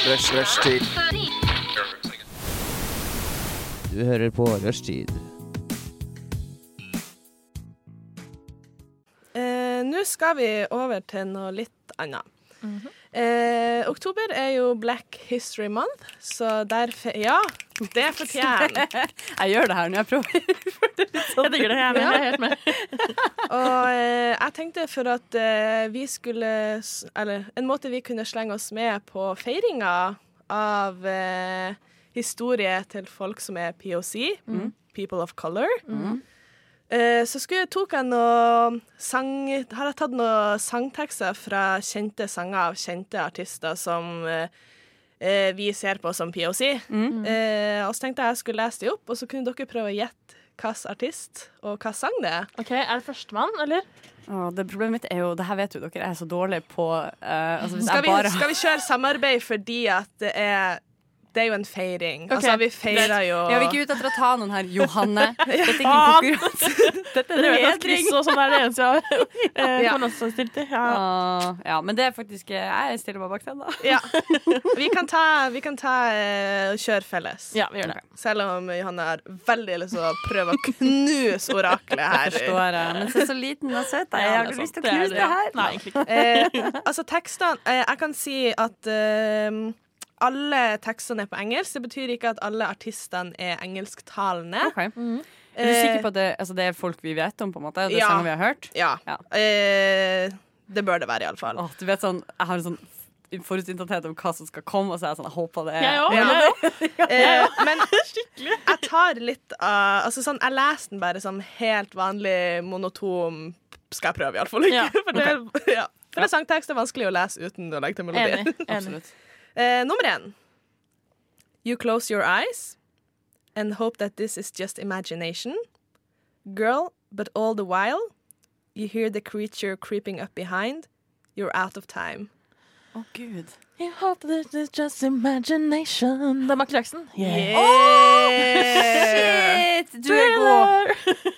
Rush, rushtid. Du hører på Rushtid. Eh, Nå skal vi over til noe litt annet. Mhm. eh, oktober er jo Black History Month, så derfor Ja, det fortjener Jeg gjør det her når jeg prøver. Jeg digger det, jeg er med. Jeg er helt med. Og eh, jeg tenkte for at eh, vi skulle Eller en måte vi kunne slenge oss med på feiringa av eh, historie til folk som er POC, People of Color. Eh, så jeg, tok jeg noe sang, har jeg tatt noen sangtekster fra kjente sanger av kjente artister som eh, eh, vi ser på som POC. Mm. Eh, og så tenkte jeg jeg skulle lese de opp, og så kunne dere prøve å gjette hvilken artist og hvilken sang det er. Ok, Er det førstemann, eller? Å, det problemet mitt er jo Det her vet jo dere, er så dårlig på uh, altså hvis Skal jeg vi, bare skal vi kjøre samarbeid fordi at det er det er jo en feiring. Okay. Altså, vi feirer jo Ja, vi er ikke ute etter å ta noen her, Johanne. Dette er ikke en konkurranse. Dette er kryss og sånn er det eneste jeg eh, Ja. forhåndsstilt til. Ja. Ah, ja, men det er faktisk eh, Jeg stiller meg bak den, da. Ja. Vi kan ta, vi kan ta uh, kjør felles. ja, vi gjør det. Selv om Johanne har veldig lyst til å prøve å knuse oraklet her. Forstår jeg. Men se så liten og søt jeg er. Jeg har ikke lyst til å knuse det, det her. Nei, egentlig ikke. Uh, altså tekstene Jeg kan si at alle tekstene er på engelsk. Det betyr ikke at alle artistene er engelsktalende. Ok. Er du sikker på at det, altså, det er folk vi vet om, på en måte? Det er Eh, Ja. vi har hørt? Ja. Ja. Eh, det bør det være, iallfall. Oh, du vet sånn, Jeg har en sånn forutinntatthet om hva som skal komme, og så er jeg sånn Jeg håper det er Jeg òg. Ja. Eh, men jeg tar litt av Altså sånn, jeg leser den bare som helt vanlig monotom Skal jeg prøve, iallfall. Ja, For, det, ja. For det sangtekst er vanskelig å lese uten å legge til melodi. Enig. enig. Absolutt. Eh, nummer én. You close your eyes and hope that this is just imagination. Girl, but all the while you hear the creature creeping up behind. You're out of time. Å, gud. You hope this is just imagination. Det er Michael Jackson. Yeah. Shit! Du er god.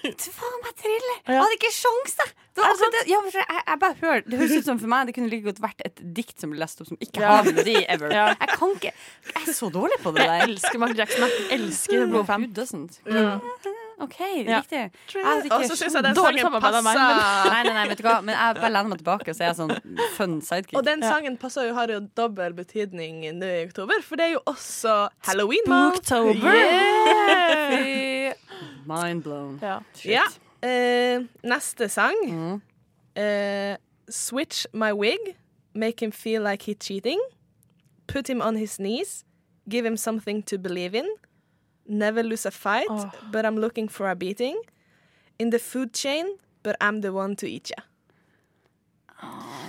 Du faen meg triller. Jeg hadde ikke sjans, da. Det, var det. Ja, jeg, jeg bare hører Det høres ut som for meg Det kunne like godt vært et dikt som ble lest opp som ikke Ja. har melodi ever. Ja. Jeg kan ikke Jeg er så dårlig på det Jeg elsker Michael Jackson. Jeg elsker blodfan. Who doesn't? Ja. OK, Ja. riktig. Og så syns jeg den sangen passer meg, passer Nei, nei, nei, vet du hva Men jeg bare lener meg tilbake og så er jeg sånn fun sidekick. Og den sangen passer jo, har jo dobbel betydning nå i oktober, for det er jo også halloween month. Spooktober. Yeah. Mind blown. Ja. Shit. Ja. Uh, neste sang. Mm. Uh, switch my wig. Make him feel like he's cheating. Put him on his knees. Give him something to believe in. Never lose a fight, oh. but I'm looking for a beating. In the food chain, but I'm the one to eat ya.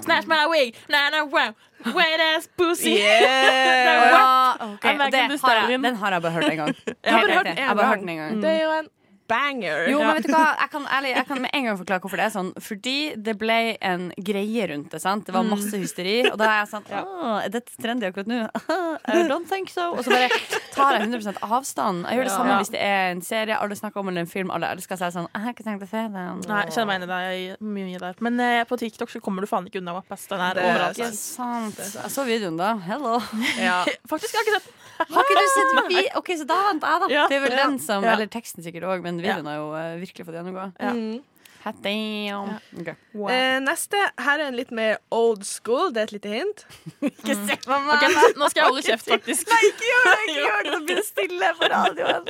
Snatch my wig, Nah, nah, wow, wet ass pussy. Yeah! Ja, okay, I'm det har jeg, den har jeg bare hørt en gang. Jeg har bare hørt riktig. Jeg har en bare hørt gang. den en gang. Det er jo en banger. Jo, men vet du hva? Jeg kan, ærlig, jeg kan med en gang forklare hvorfor det er sånn. Fordi det ble en greie rundt det. sant? Det var masse hysteri. Og da er jeg sånn Åh, Er dette trendy akkurat nå? I don't think so. Og så bare tar jeg 100 avstand. Jeg gjør det samme Ja. hvis det er en serie alle snakker om, eller en film. Alle elsker seg sånn Jeg har ikke tenkt å se den. Nei, jeg kjenner meg enig i deg mye der. Men eh, på TikTok så kommer du faen ikke unna Wappast. Den er Det er overalt. Ikke sant. Jeg så videoen, da. Hello. Ja. Faktisk, jeg har ikke sett den. Har ikke du sett vi OK, så da vant jeg, da. Ja. Det er vel den som Ja. Eller teksten sikkert òg, men videoen har jo eh, virkelig fått gjennomgå. Ja. Mm. Hot damn. Ok. Eh, neste her er en litt mer old school. Det er et lite hint. Ikke se på meg! Okay, nå, nå skal jeg holde kjeft, faktisk. Nei, ikke gjør det! Ikke gjør det! Nå blir det stille på radioen.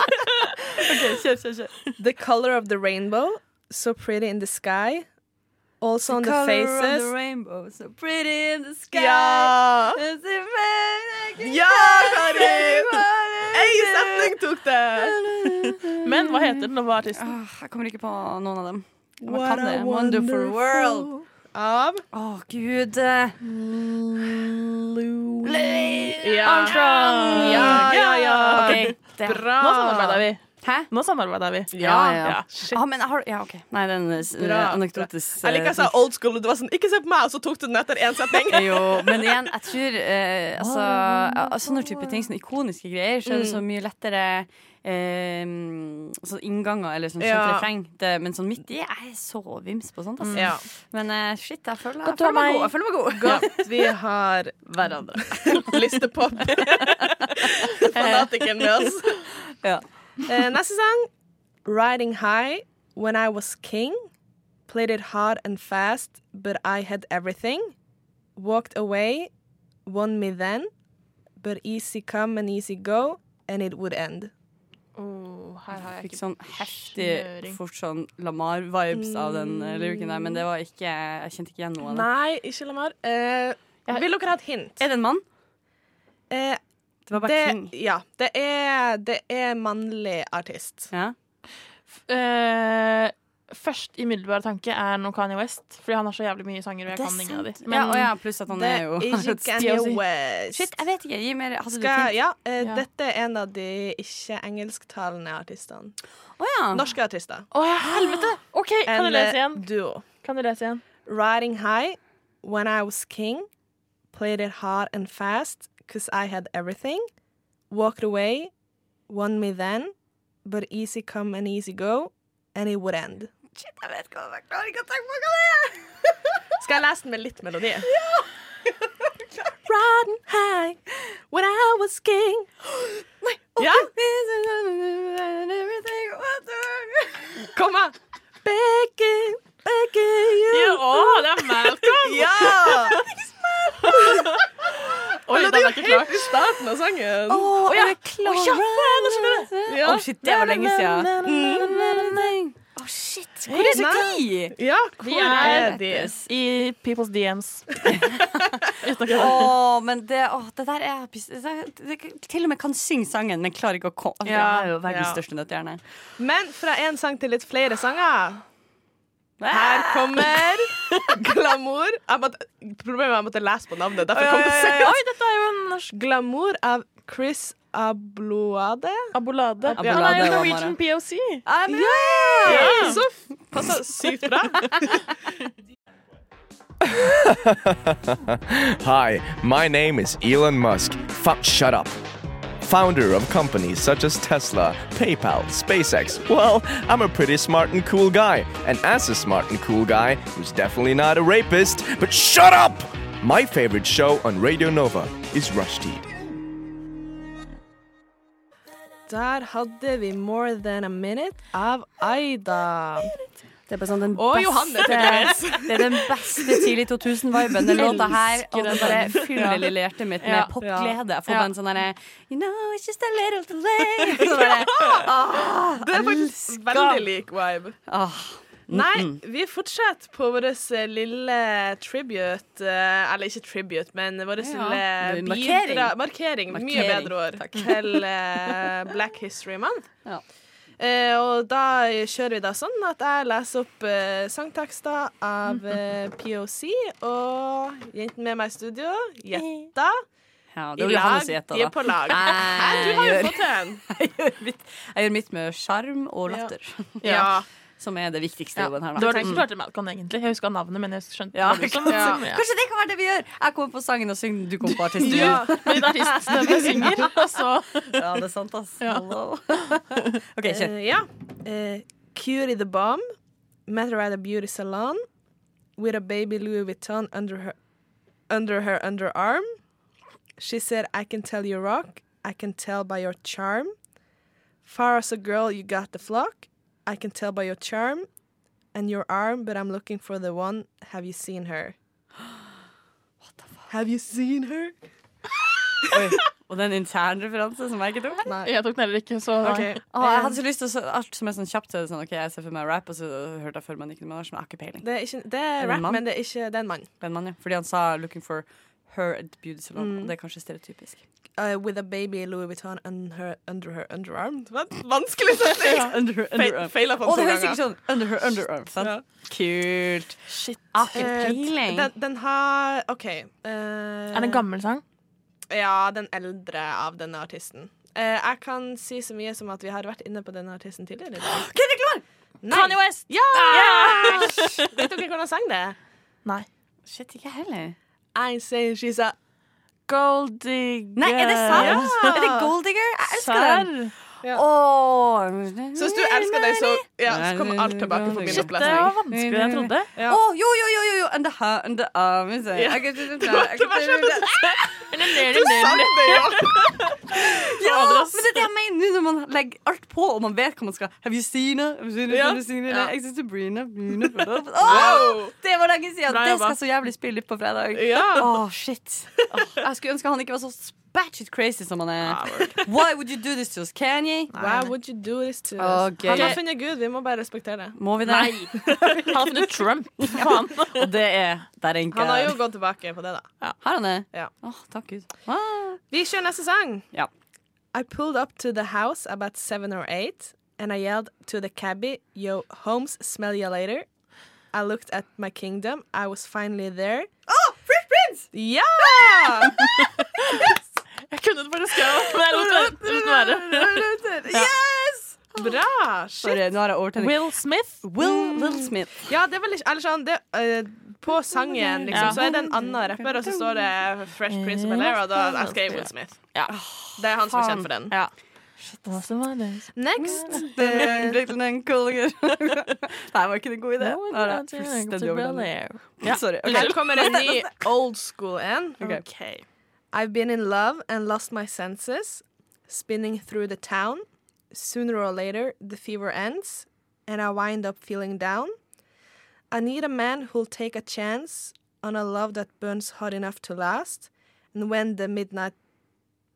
OK, kjør, kjør, kjør. The color of the rainbow, so pretty in the sky. Also on the, Color of the rainbow, so pretty in the sky. Ja! Ja, Karin! Én setning tok det! Men hva heter den, og hva er artisten? Åh, jeg kommer ikke på noen av dem. Hva What kan det? a Wonderful world. Av Å, gud. Ja. Armstrong. Ja, ja, ja. Okay. det- Bra. Nå samarbeider vi. Hæ? Nå samarbeider vi. Ja, ja. Ja. Ah, men har, ja, OK. Nei, den er Bra. anekdotisk Jeg liker å sa old school, du var sånn 'ikke se på meg', og så tok du den etter én setning. Jo, men igjen, jeg tror eh, altså, Sånne type ting, sånne ikoniske greier, så er det så mye lettere eh, sånn innganger eller sånn Ja. refreng. Det- Men sånn midt i Jeg er så vims på sånt, altså. Ja. Men eh, shit, jeg føler, jeg føler meg god. Jeg føler meg god. Godt vi har Hverandre. listepop. Fanatikeren med oss. Ja. Eh, neste sang. 'Riding High When I Was King'. Played it hard and fast, but I had everything. Walked away, won me then. But easy come and easy go, and it would end. Her har jeg Fikk ikke sånn heftig snøring. fort sånn Lamar-vibes av den luken lyrikken der, men det var ikke Jeg kjente ikke igjen noe av det. Nei, ikke Lamar. Eh, vil dere ha et hint? Er det en mann? Eh, Det var bare det, King. ja, det er, det er mannlig artist. Ja. Eh, først umiddelbare tanke er noe Kanye West, fordi han har så jævlig mye sanger, og jeg Det kan ingen av dem. sant. Ja, ja, pluss at han er jo. Shit, jeg vet ikke. Gi mer Hadde du Skal, fint? ja, uh, Ja. Dette er en av de ikke-engelsktalende artistene. Oh, ja. Norske artister. Å ja, helvete! OK, kan du lese eh, igjen? duo. Kan du lese igjen? Riding high when I was king. Played it hard and fast cause I had everything. Walked away, won me then. But easy come and easy go. And it would end. Shit, jeg vet hva jeg klarer ikke å tenke på hva det er. Skal jeg lese den med litt melodi? Ja! Riding high when I was king. Nei! Ja, kom an! Begging, begging you. Ja, å, det er Malcolm! Ja! Oi, den er er ikke klar. helt i starten av sangen. Å, oh? Å, ja, oh. Ja. oh, shit, det var lenge siden. Å, shit. Hvor er de? Ja, Vi hvor er er de? i People's DMs. Åh, å men det, oh, det der er det Til og med kan synge sangen, men klarer ikke å komme Ja, det er jo verdens ja. største nøttehjerne. Men fra en sang til litt flere sanger. Her kommer Glamour. Problemet er at jeg måtte lese på navnet. Derfor kom det sent. Oi, dette er jo en norsk Glamour av Chris Abloade. Abolade. Abolade Han er jo var Norwegian Mara. POC. Ja, så f- passer sykt bra. Hi, my name is Elon Musk. F- shut up. Founder of companies such as Tesla, PayPal, SpaceX. Well, I'm a pretty smart and cool guy. And as a smart and cool guy, who's definitely not a rapist, but shut up! My favorite show on Radio Nova is Rushdie. Der hadde vi More Than A Minute av Aida. Det er bare sånn beste. Det er den beste tidlig 2000-viben. Den låta her. Og den den bare fyller lille hjertet mitt med Ja. popglede. Jeg får Ja. bare en sånn derre You know, it's just a little too late. Ah, Det er faktisk elsker. veldig lik vibe. Ah, Nei, vi fortsetter på vår eh, lille tribute eh, Eller ikke tribute, men vår Ja. lille Markering. bidra- markering. Mye bedre ord. takk. Til eh, Black History Month. Ja. Eh, og da kjører vi da sånn at jeg leser opp eh, sangtekster av POC, og jentene med meg i studio Jetta. ja, I lag. som gjetta, De er på lag. Jeg Hæ, du har jo fått en! Jeg gjør mitt, jeg gjør mitt med sjarm og latter. Ja. Som er det viktigste Ja. jobben her. Det var Da. det som klarte Malcolm, egentlig. Jeg huska navnet, men jeg skjønte Ja, det liksom. ja. Kanskje det kan være det vi gjør! Jeg kommer på sangen og synger, du kommer på artisten. Ja, Min artiststemme synger, altså. Ja, det er sant, ass. Ja. OK, kjør. Uh, ja. Uh, Cutie the Bomb met her at a beauty salon with a baby Louis Vuitton under her under her underarm. She said, I can tell you rock. I can tell by your charm. Far as a girl, you got the flock. I can tell by your charm and your arm, but I'm looking for the one. Have you seen her? What the fuck? Have you seen her? Oi. Og det er en intern referanse som jeg ikke tok. Nei. Jeg tok den heller ikke, så okay. Ok. Å, jeg hadde så lyst til å Alt som er sånn kjapt, så er sånn OK, jeg ser for meg rap, og så hørte jeg for meg Nicki Minaj, men jeg har ikke peiling. Det er, ikke, det Er det rap, men det er ikke det er en mann. Det er en mann, ja. Fordi han sa 'looking for her at beauty salon', Mm. det er kanskje stereotypisk. Uh, with a baby Louis Vuitton under her, under her underarm. Vanskelig setning! Under her Feil- Feila på den det to høres ikke ganger. sånn under her underarm. Ja. Kult. Shit. Ah, Eh. Den, den har OK. Uh, Er det en gammel sang? Ja, den eldre av denne artisten. Eh, jeg kan si så mye som at vi har vært inne på denne artisten tidligere. Kendrick Lamar! Kanye West! Ja! Vet dere hvordan sang det er? Nei. Shit, ikke heller. I ain't saying she's a Golddigger. Nei, er det sant? Ja. Er det Gold Digger? Jeg elsker den. Ja. Så hvis du elsker deg, så, ja, så kommer alt tilbake på min Shit, det var vanskeligere enn jeg trodde. Ja. Oh, jo, jo, jo, jo, jo. And the her, and the arm. is it? Det var ikke verst du. Sang det, jo! Ja, men det er det jeg mener når man legger alt på, og man vet hva man skal Have you seen her? Have you seen her? Have you seen her? Jeg synes Sabrina. Det var lenge siden! Det skal skal så jævlig spille litt på fredag. Oh, Åh, shit. Oh, jeg skulle ønske han ikke var så batshit crazy som han er. Why would you do this to us, Kanye? Why would you do this to us? Han har funnet Gud, vi må bare respektere det. Må vi det? Nei. Han har funnet Trump. Faen. Og det er der er Han har jo gått tilbake på det, da. Har han det? Ja. Oh, takk Gud. Ah. Vi kjører neste sang. Ja. I pulled up to the house about seven or eight, and I yelled to the cabbie, Yo, homes, smell you later. I looked at my kingdom. I was finally there. Oh, Fresh Prince! Ja! Jeg kunne det bare skrevet, men jeg lot det lot det være. Yes! Bra! Shit. Sorry, nå har jeg overtenning. Will Smith. Will, Will Smith. Ja, det er vel ikke Eller sånn det, uh, På sangen, liksom, Ja. så er det en annen rapper, og så står det Fresh Prince of Bel-Air, og da jeg skrev Will Smith. Ja. Det er han som er kjent for den. Ja. Det. Next. Coolinger. Nei, var ikke det en god idé? No, not fullstendig overtenning. Ja. Sorry. Okay. Her kommer en ny old school en. Okay. OK. I've been in love and lost my senses, spinning through the town. Sooner or later, the fever ends, and I wind up feeling down. I need a man who'll take a chance on a love that burns hot enough to last. And when the midnight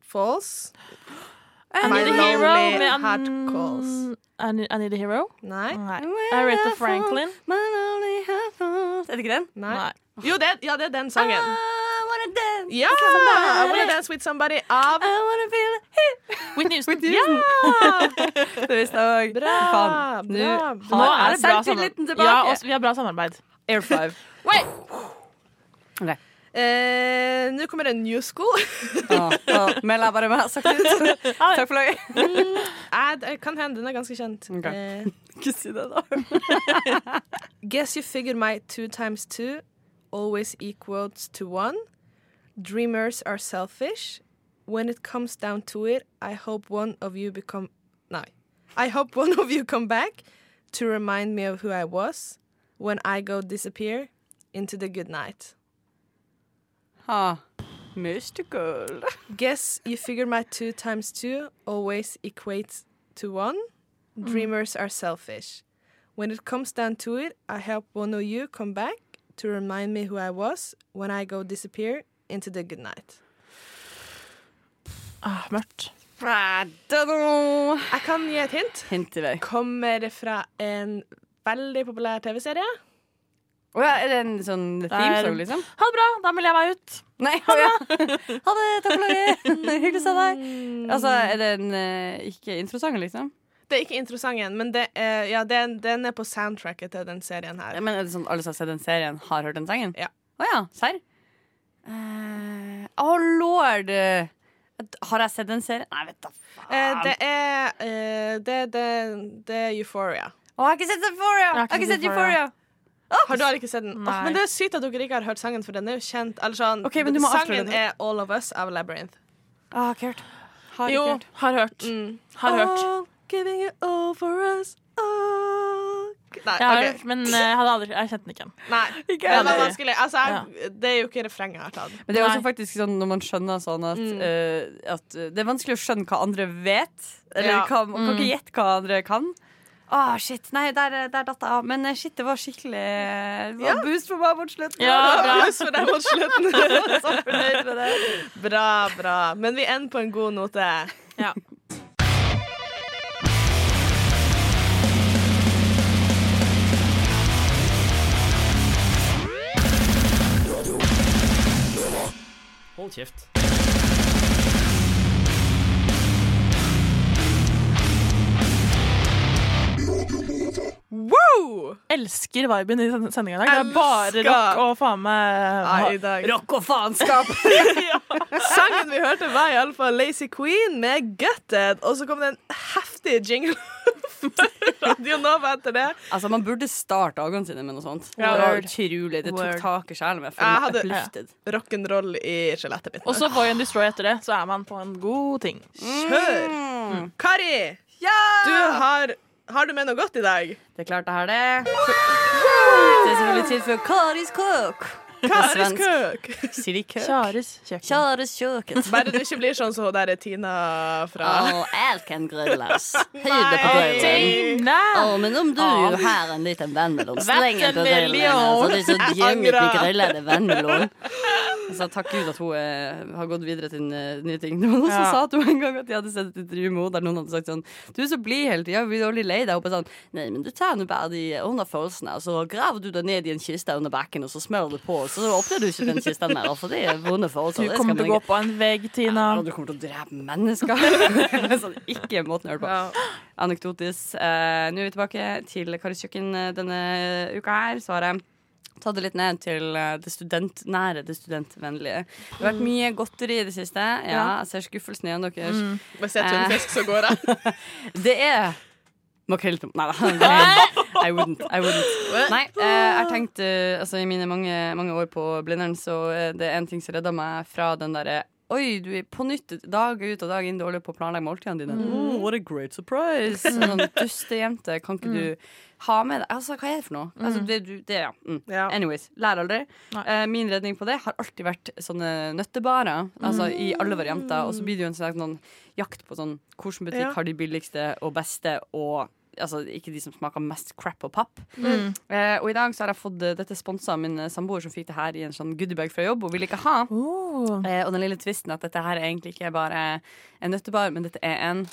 falls I My need a hero med heart calls. I need, I need a hero? Nei. Nei. Aretha Franklin? My lonely heart falls. Er det ikke den? Nei. Jo, det, ja, det er den sangen. Dance. Ja! I wanna dance with somebody av I wanna feel it. Whitney Houston. Ja! Det visste jeg òg. Bra, bra, bra, Nå er det bra samarbeid. Ja, også, vi har bra samarbeid. Air five. Eh, Nå kommer det New School. Melder jeg bare meg sagt ut. Takk for laget. mm, kan hende den er ganske kjent. Eh, Ikke si det, da. Guess you figure my two times two always equals to one. Dreamers are selfish. When it comes down to it, I hope one of you become. No. I hope one of you come back to remind me of who I was when I go disappear into the good night. Ha. Mystical. Guess you figured my two times two always equates to one. Hmm. Dreamers are selfish. When it comes down to it, I hope one of you come back to remind me who I was when I go disappear into the good night. Ah, mørkt. I don't know. Jeg kan gi et hint. Hint i vei. Kommer fra en veldig populær TV-serie. Å ja, er det en sånn theme song, liksom? Ha det bra, da melder jeg meg ut. Nei, å ja. Ha det, takk for laget. Hyggelig å se deg. Altså, er det en eh, ikke introsang, liksom? Det er ikke introsangen, men det er, ja, den, den er på soundtracket til den serien her. Men er det sånn alle som har sett den serien, har hørt den sangen? Ja. Å ja, serr? Eh, oh lord! Har jeg sett den serien? Nei, vet da faen. Uh, det er uh, det, det, det er Euphoria. Å, jeg har ikke sett Euphoria! Jeg har ikke sett Euphoria. Har du ikke sett den? Nei. men det er sykt at dere ikke har hørt sangen, for den er jo kjent. Eller sånn, okay, men du må sangen den. er All of Us av Labyrinth. Ah, ikke hørt. Har Jo, ikke hørt. har hørt. Mm. Har hørt. All giving it all for us. all- Nei, Jeg har okay. men eh, jeg hadde aldri Jeg kjente den ikke. Nei. Ikke Den var vanskelig. Altså, jeg, det er jo ikke refrenget jeg har tatt. Men det er også faktisk sånn når man skjønner sånn at, Mm. uh, at eh, Det er vanskelig å skjønne hva andre vet. Eller Ja. hva, man kan Mm. ikke gjette hva andre kan. Å, shit. Nei, der, der datt jeg av. Men shit, det var skikkelig det var Ja. boost for meg mot slutten. Ja, bra. boost for deg mot slutten. Så fornøyd med det. bra, bra. Men vi ender på en god note. Ja. Hold kjeft. Wow! Elsker viben i sendinga i dag. Det er bare rock og faen meg Nei, i dag. Rock og faenskap! Sangen vi hørte, var iallfall Lazy Queen med Gutted. Og så kom det en heftig jingle Radio Nova etter det. Altså, Man burde starte dagene sine med noe sånt. Ja. det var Word. utrolig. Det tok tak i sjelen min. Jeg hadde- uplifted. Rock'n'roll i skjelettet mitt. Og så Boy and Destroy etter det, så er man på en god ting. Kjør! Mm. Kari, du har Har du med noe godt i dag? Det er klart jeg har det. Det er selvfølgelig tid for Karis kok. Karis kjøk. Kjares kjøkken. Kjares kjøkken. Bare det ikke blir sånn som hun der er Tina fra oh, alt kan grilles. Høyde på grillen. Oh, men om du oh. har en liten vennmelon, sleng den på grillen. Så det er så Jeg i angrer. grillade vannmelon. Altså, takk Gud at hun eh, har gått videre til uh, nye ting. Det var noen Ja. som sa til hun en gang at de hadde sett et intervju med henne der noen hadde sagt sånn Du er så blid hele tida, blir dårlig lei deg. Hun bare sånn Nei, men du tar nå bare de underfølelsene, og så graver du deg ned i en kiste under bakken, og så smører du på, og så åpner du ikke den kista mer, Altså, det er vonde følelser. Du kommer til å gå på en vegg, Tina. Ja, du kommer til å drepe mennesker. sånn, ikke måten å høre på. Anekdotis. Uh, Nå er vi tilbake til Karis kjøkken denne uka her. Svaret ta det litt ned til eh, det studentnære, det studentvennlige. Det har vært mye godteri i det siste. Ja, Ja. jeg ser skuffelsen i øynene deres. Mm. Hvis jeg er fisk, så går jeg. det er makrell til Nei da. I wouldn't. I wouldn't. Nei, eh, jeg tenkte tenkt eh, altså, I mine mange, mange år på Blindern så er det en ting som redda meg fra den derre Oi, du er på nytt dag ut og dag inn dårlig på å planlegge måltidene dine. Mm. Oh, what a great surprise! Sånn dustejente. Kan ikke du ha med deg Altså, hva er det for noe? Altså, det, du, det, ja. Mm. Anyways. Lær aldri. Eh, min redning på det har alltid vært sånne nøttebarer. Altså i alle varianter. Og så blir det jo en slags sånn jakt på sånn hvilken butikk Ja. har de billigste og beste og Altså ikke de som smaker mest crap og papp. Mm. Eh, og i dag så har jeg fått eh, dette sponsa av min eh, samboer, som fikk det her i en sånn goodiebag fra jobb. Hun ville ikke ha. Eh, og den lille tvisten at dette her er egentlig ikke bare en nøttebar, men dette er en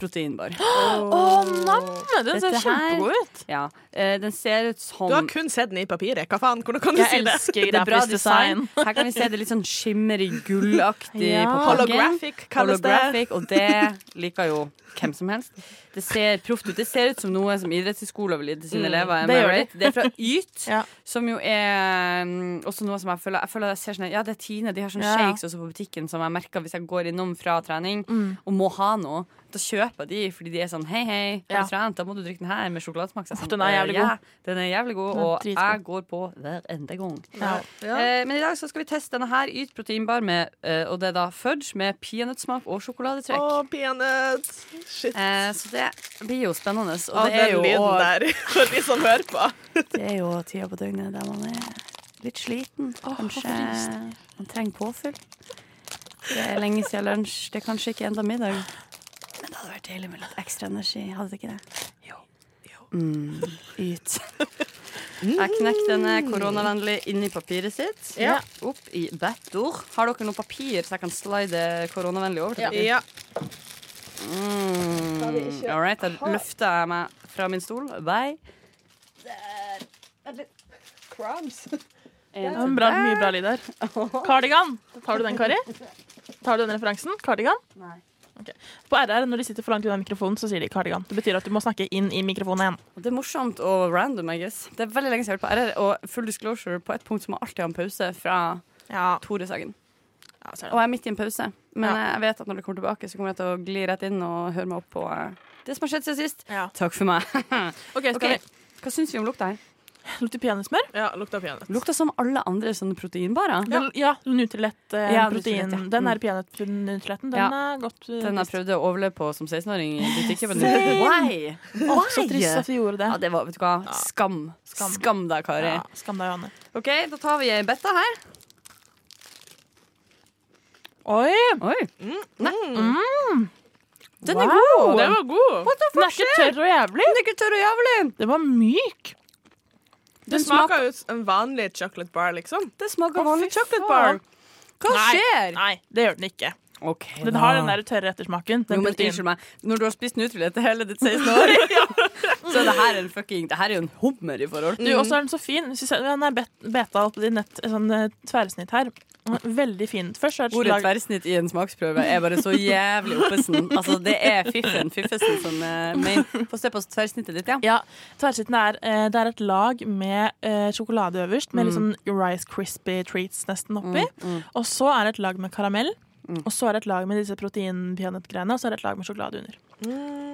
proteinbar. Å, namme, den ser kjempegod ut. Ja, eh, den ser ut som Du har kun sett den i papiret. Hva faen? Hvordan kan du Jeg si det? elsker det er bra design. Her kan vi se det litt sånn skimmerig gullaktig Ja. på pakken. Holographic kalles det. Og det liker jo hvem som helst. Det ser proft ut. Det ser ut som noe som idrettshøyskolen vil gi til sine Mm, elever. det right? Det er fra Yt, Ja. som jo er mm, også noe som jeg føler Jeg føler jeg ser sånn Ja, det er Tine. De har sånne Ja. shakes også på butikken som jeg merker hvis jeg går innom fra trening Mm. og må ha noe. Da kjøper de fordi de er sånn Hei, hei, har Ja. du trent? Da må du drikke den her med sjokoladesmak. Sånn, den er jævlig «Eh, god. Ja, den er jævlig god, er og jeg går på hver ende gang. Ja. Eh, men i dag så skal vi teste denne her Yt proteinbar med eh, Og det er da fudge med peanøttsmak og sjokoladetrekk. Å, peanøtt. Shit. Eh, så det blir jo spennende. Og Å, det er den jo lyden der, for de som hører på. Det er jo tida på døgnet der man er litt sliten. Kanskje man trenger påfyll. Det er lenge siden lunsj. Det er kanskje ikke enda middag. Men det hadde vært deilig med litt ekstra energi. Hadde det ikke det? Jo. Mm, yt. Jeg knekker denne koronavennlig inn i papiret sitt. Ja. Opp i backdoor. Har dere noe papir så jeg kan slide koronavennlig over til dere? Ja. Mm. All right, da løfter jeg meg fra min stol. Bye. Crumbs. En Ja, bra, der. mye bra lyd der. Cardigan. Tar du den, Kari? Tar du den referansen? Cardigan? Nei. Ok. På RR, når de sitter for langt unna mikrofonen, så sier de kardigan. Det betyr at du må snakke inn i mikrofonen igjen. Det er morsomt og random, I guess. Det er veldig lenge siden jeg har hørt på RR, og full disclosure, på et punkt så må alltid ha en pause fra Tore Sagen. Ja. Og jeg er midt i en pause, men Ja. jeg vet at når det kommer tilbake, så kommer jeg til å gli rett inn og høre meg opp på eh, det som har skjedd siden sist. Ja. Takk for meg. Ok, skal Vi... Hva syns vi om lukta her? Vi lukte peanøttsmør? Ja, lukta peanøtt. Lukta som alle andre sånne proteinbarer. Ja, ja Nutrilett eh, Ja, protein. Nutrilett, ja. Den Mm. er peanøttnutriletten. Den Ja. er godt uh, Den jeg prøvde å overleve på som 16-åring i butikken. Why? Åh, så trist at vi gjorde det. Ja, det var, vet du hva? Skam. Skam. Skam deg, Kari. Ja, skam deg, Johanne. OK, da tar vi ei betta her. Oi! Oi. Mm. Mm. Den Wow, er god! Den var god. Den er ikke tørr og jævlig. Den er ikke tørr og jævlig. Den var myk. Det smaker jo en vanlig chocolate bar, liksom. Det smaker vanlig chocolate bar. Hva skjer? Nei, det gjør den ikke. Ok, Den har den der tørre ettersmaken. Den Jo, men unnskyld meg. Når du har spist Nutrilett hele ditt 16 år, så er det her en fucking Det her er jo en hummer i forhold. Du, også er den så fin. Den er beta opp i nett, sånn eh, tverrsnitt her. Er Veldig fint. Først er Ordet tverrsnitt i en smaksprøve er bare så jævlig oppesen. Altså, det er fiffen, fiffesen som uh, main. Få se på tverrsnittet ditt, ja. Ja, Tverrsnitten er, eh, det er et lag med eh, sjokolade øverst, med litt sånn Rice Crispy treats nesten oppi. Mm, mm. Og så er det et lag med karamell. Og så er det et lag med disse proteinpeanøttgreiene, og så er det et lag med sjokolade under.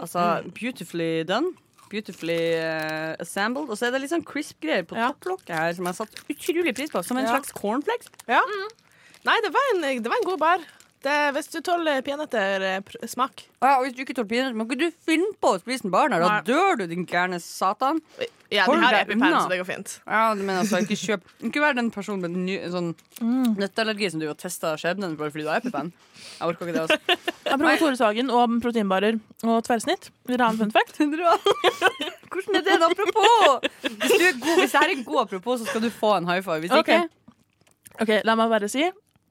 Altså, beautifully done. Beautifully uh, assembled. Og så er det litt sånn crisp-greier på topplokket her som jeg har satt utrolig pris på. Som en Ja. slags cornflakes. Ja. Nei, det var, en, det var en god bar. Det, hvis du tåler peanøtter-smak. Ja, og hvis du ikke tåler peanøtter, må ikke du finne på å spise en barn. Da dør du, din gærne satan. Ja, Hold de har EpiPen, så det går fint. Ja, men altså, ikke kjøp Ikke vær den personen med ny, sånn nøtteallergi som du har testa skjebnen bare fordi du har EpiPen. Jeg orker ikke det. altså Apropos Tore Sagen og proteinbarer og tverrsnitt. Vil dere ha en fun fact? Hvordan er det en apropos? Hvis, du er god, hvis det her er en god apropos, så skal du få en high five. Hvis okay. ikke Ok, La meg bare si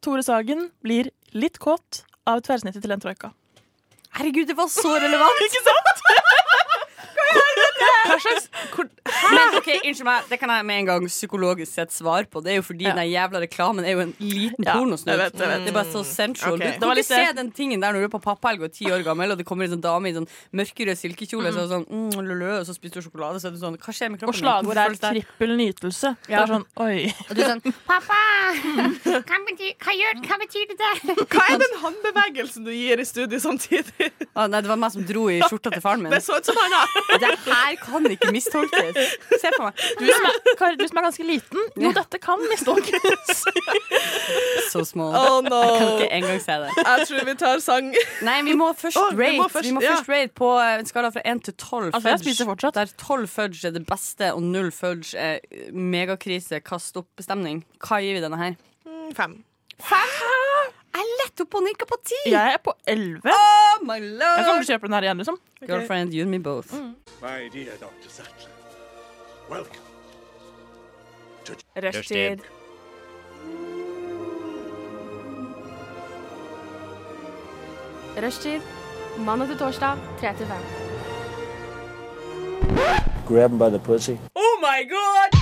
Tore Sagen blir litt kåt av tverrsnittet til en troika. Herregud, det var så relevant! Ikke sant? Hva slags Men ok, Unnskyld meg, det kan jeg med en gang psykologisk sett svare på. Det er jo fordi den jævla reklamen er jo en liten Ja, pornosnutt. Det er bare så sensual. Okay. Du Det kan ikke se den tingen der når du er på pappahelg og er ti år gammel, og det kommer en sånn dame i sånn mørkerød silkekjole Mm. så sånn, mm, lø, og så spiser du sjokolade, så er du sånn Hva skjer med Og kroppen? slagordet er 'trippel nytelse'. Det er sånn, oi. Og du er sånn Pappa! Hva betyr, hva, gjør, hva betyr det der? Hva er den håndbevegelsen du gir i studio samtidig? ah, Nei, det var meg som dro i skjorta til faren min. Det så ut som han da. Det her kan ikke mistolkes. Se på meg. Du som, er, Kari, du som er ganske liten. Jo, dette kan mistolkes. Så små. Oh, no. Jeg kan ikke engang se det. Jeg tror vi tar sang. Nei, vi må først vi rate. må først- vi må ja. rate på en skala fra 1 til 12 Altså, jeg spiser fortsatt. Der 12 fudge er det beste, og 0 fudge er megakrise, kast opp-bestemning. Hva gir vi denne her? Mm, Fem. Er lett opp og nikker på ti! Jeg er på 11. Oh my lord! Jeg kan til kjøpe den her igjen, liksom. Girlfriend, you and me both. My dear Dr. Sattler, welcome. Rushtid. Rushtid. Mandag til torsdag, 3 til 5. Grab him by the pussy. Oh my god!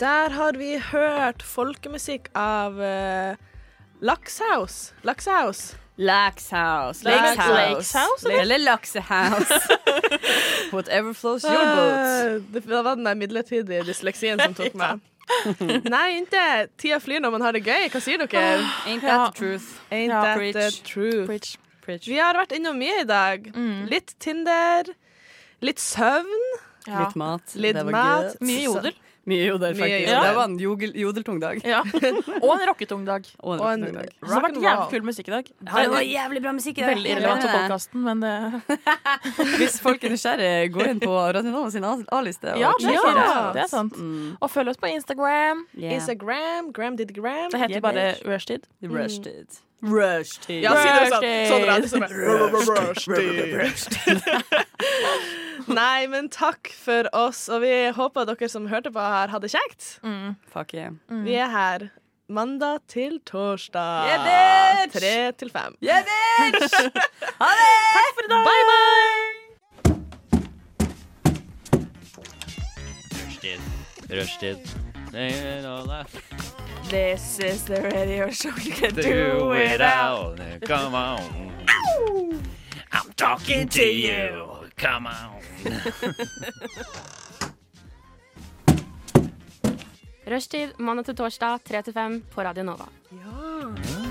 Der har vi hørt folkemusikk av uh, Lakshaus. Lakshaus. Laxhouse. Lakehouse. Lakehouse. Eller laksehaus. Whatever flows your boat. Uh, det var den der midlertidige dysleksien som tok meg. Nei, ikke. Tida flyr når man har det gøy. Hva sier dere? Ain't that the truth? Ain't that Preach. the truth? Preach. Vi har vært innom mye i dag. Litt Tinder, litt søvn. Ja. Litt mat. Litt Det var mat. Mye jodel. Mye jodel, faktisk. jodel. Det var en jodel, jodeltung dag. Ja. Og en rocketung dag. Og en Og en dag. Så det har vært jævlig kul musikk i dag. Ja, det var jævlig bra musikk i dag. Veldig irrelevant for podkasten, men det Hvis folk er nysgjerrige, gå inn på Radio Nova sin A-liste. Ja, det er sant. Det er sant. Mm. Og følg oss på Instagram. Yeah. Instagram. Gram did gram. Det heter Yeah, bare Rushtid. Rushtid. Rushtid. Rushtid. Ja, si det sånn, sånn. Rushtid. Rushtid. Nei, men takk for oss, og vi håper dere som hørte på her, hadde kjekt. Fuck yeah. Vi er her mandag til torsdag. Yeah, bitch! Tre til fem. Yeah, bitch! Ha det! Takk for i dag. Bye, bye! Rushtid. Rushtid. They all laugh. This is the radio show you can Do do it without. out. Come on. I'm talking to you. Come on. Rushtid mandag til torsdag, 3 til 5 på Radio Nova. Ja.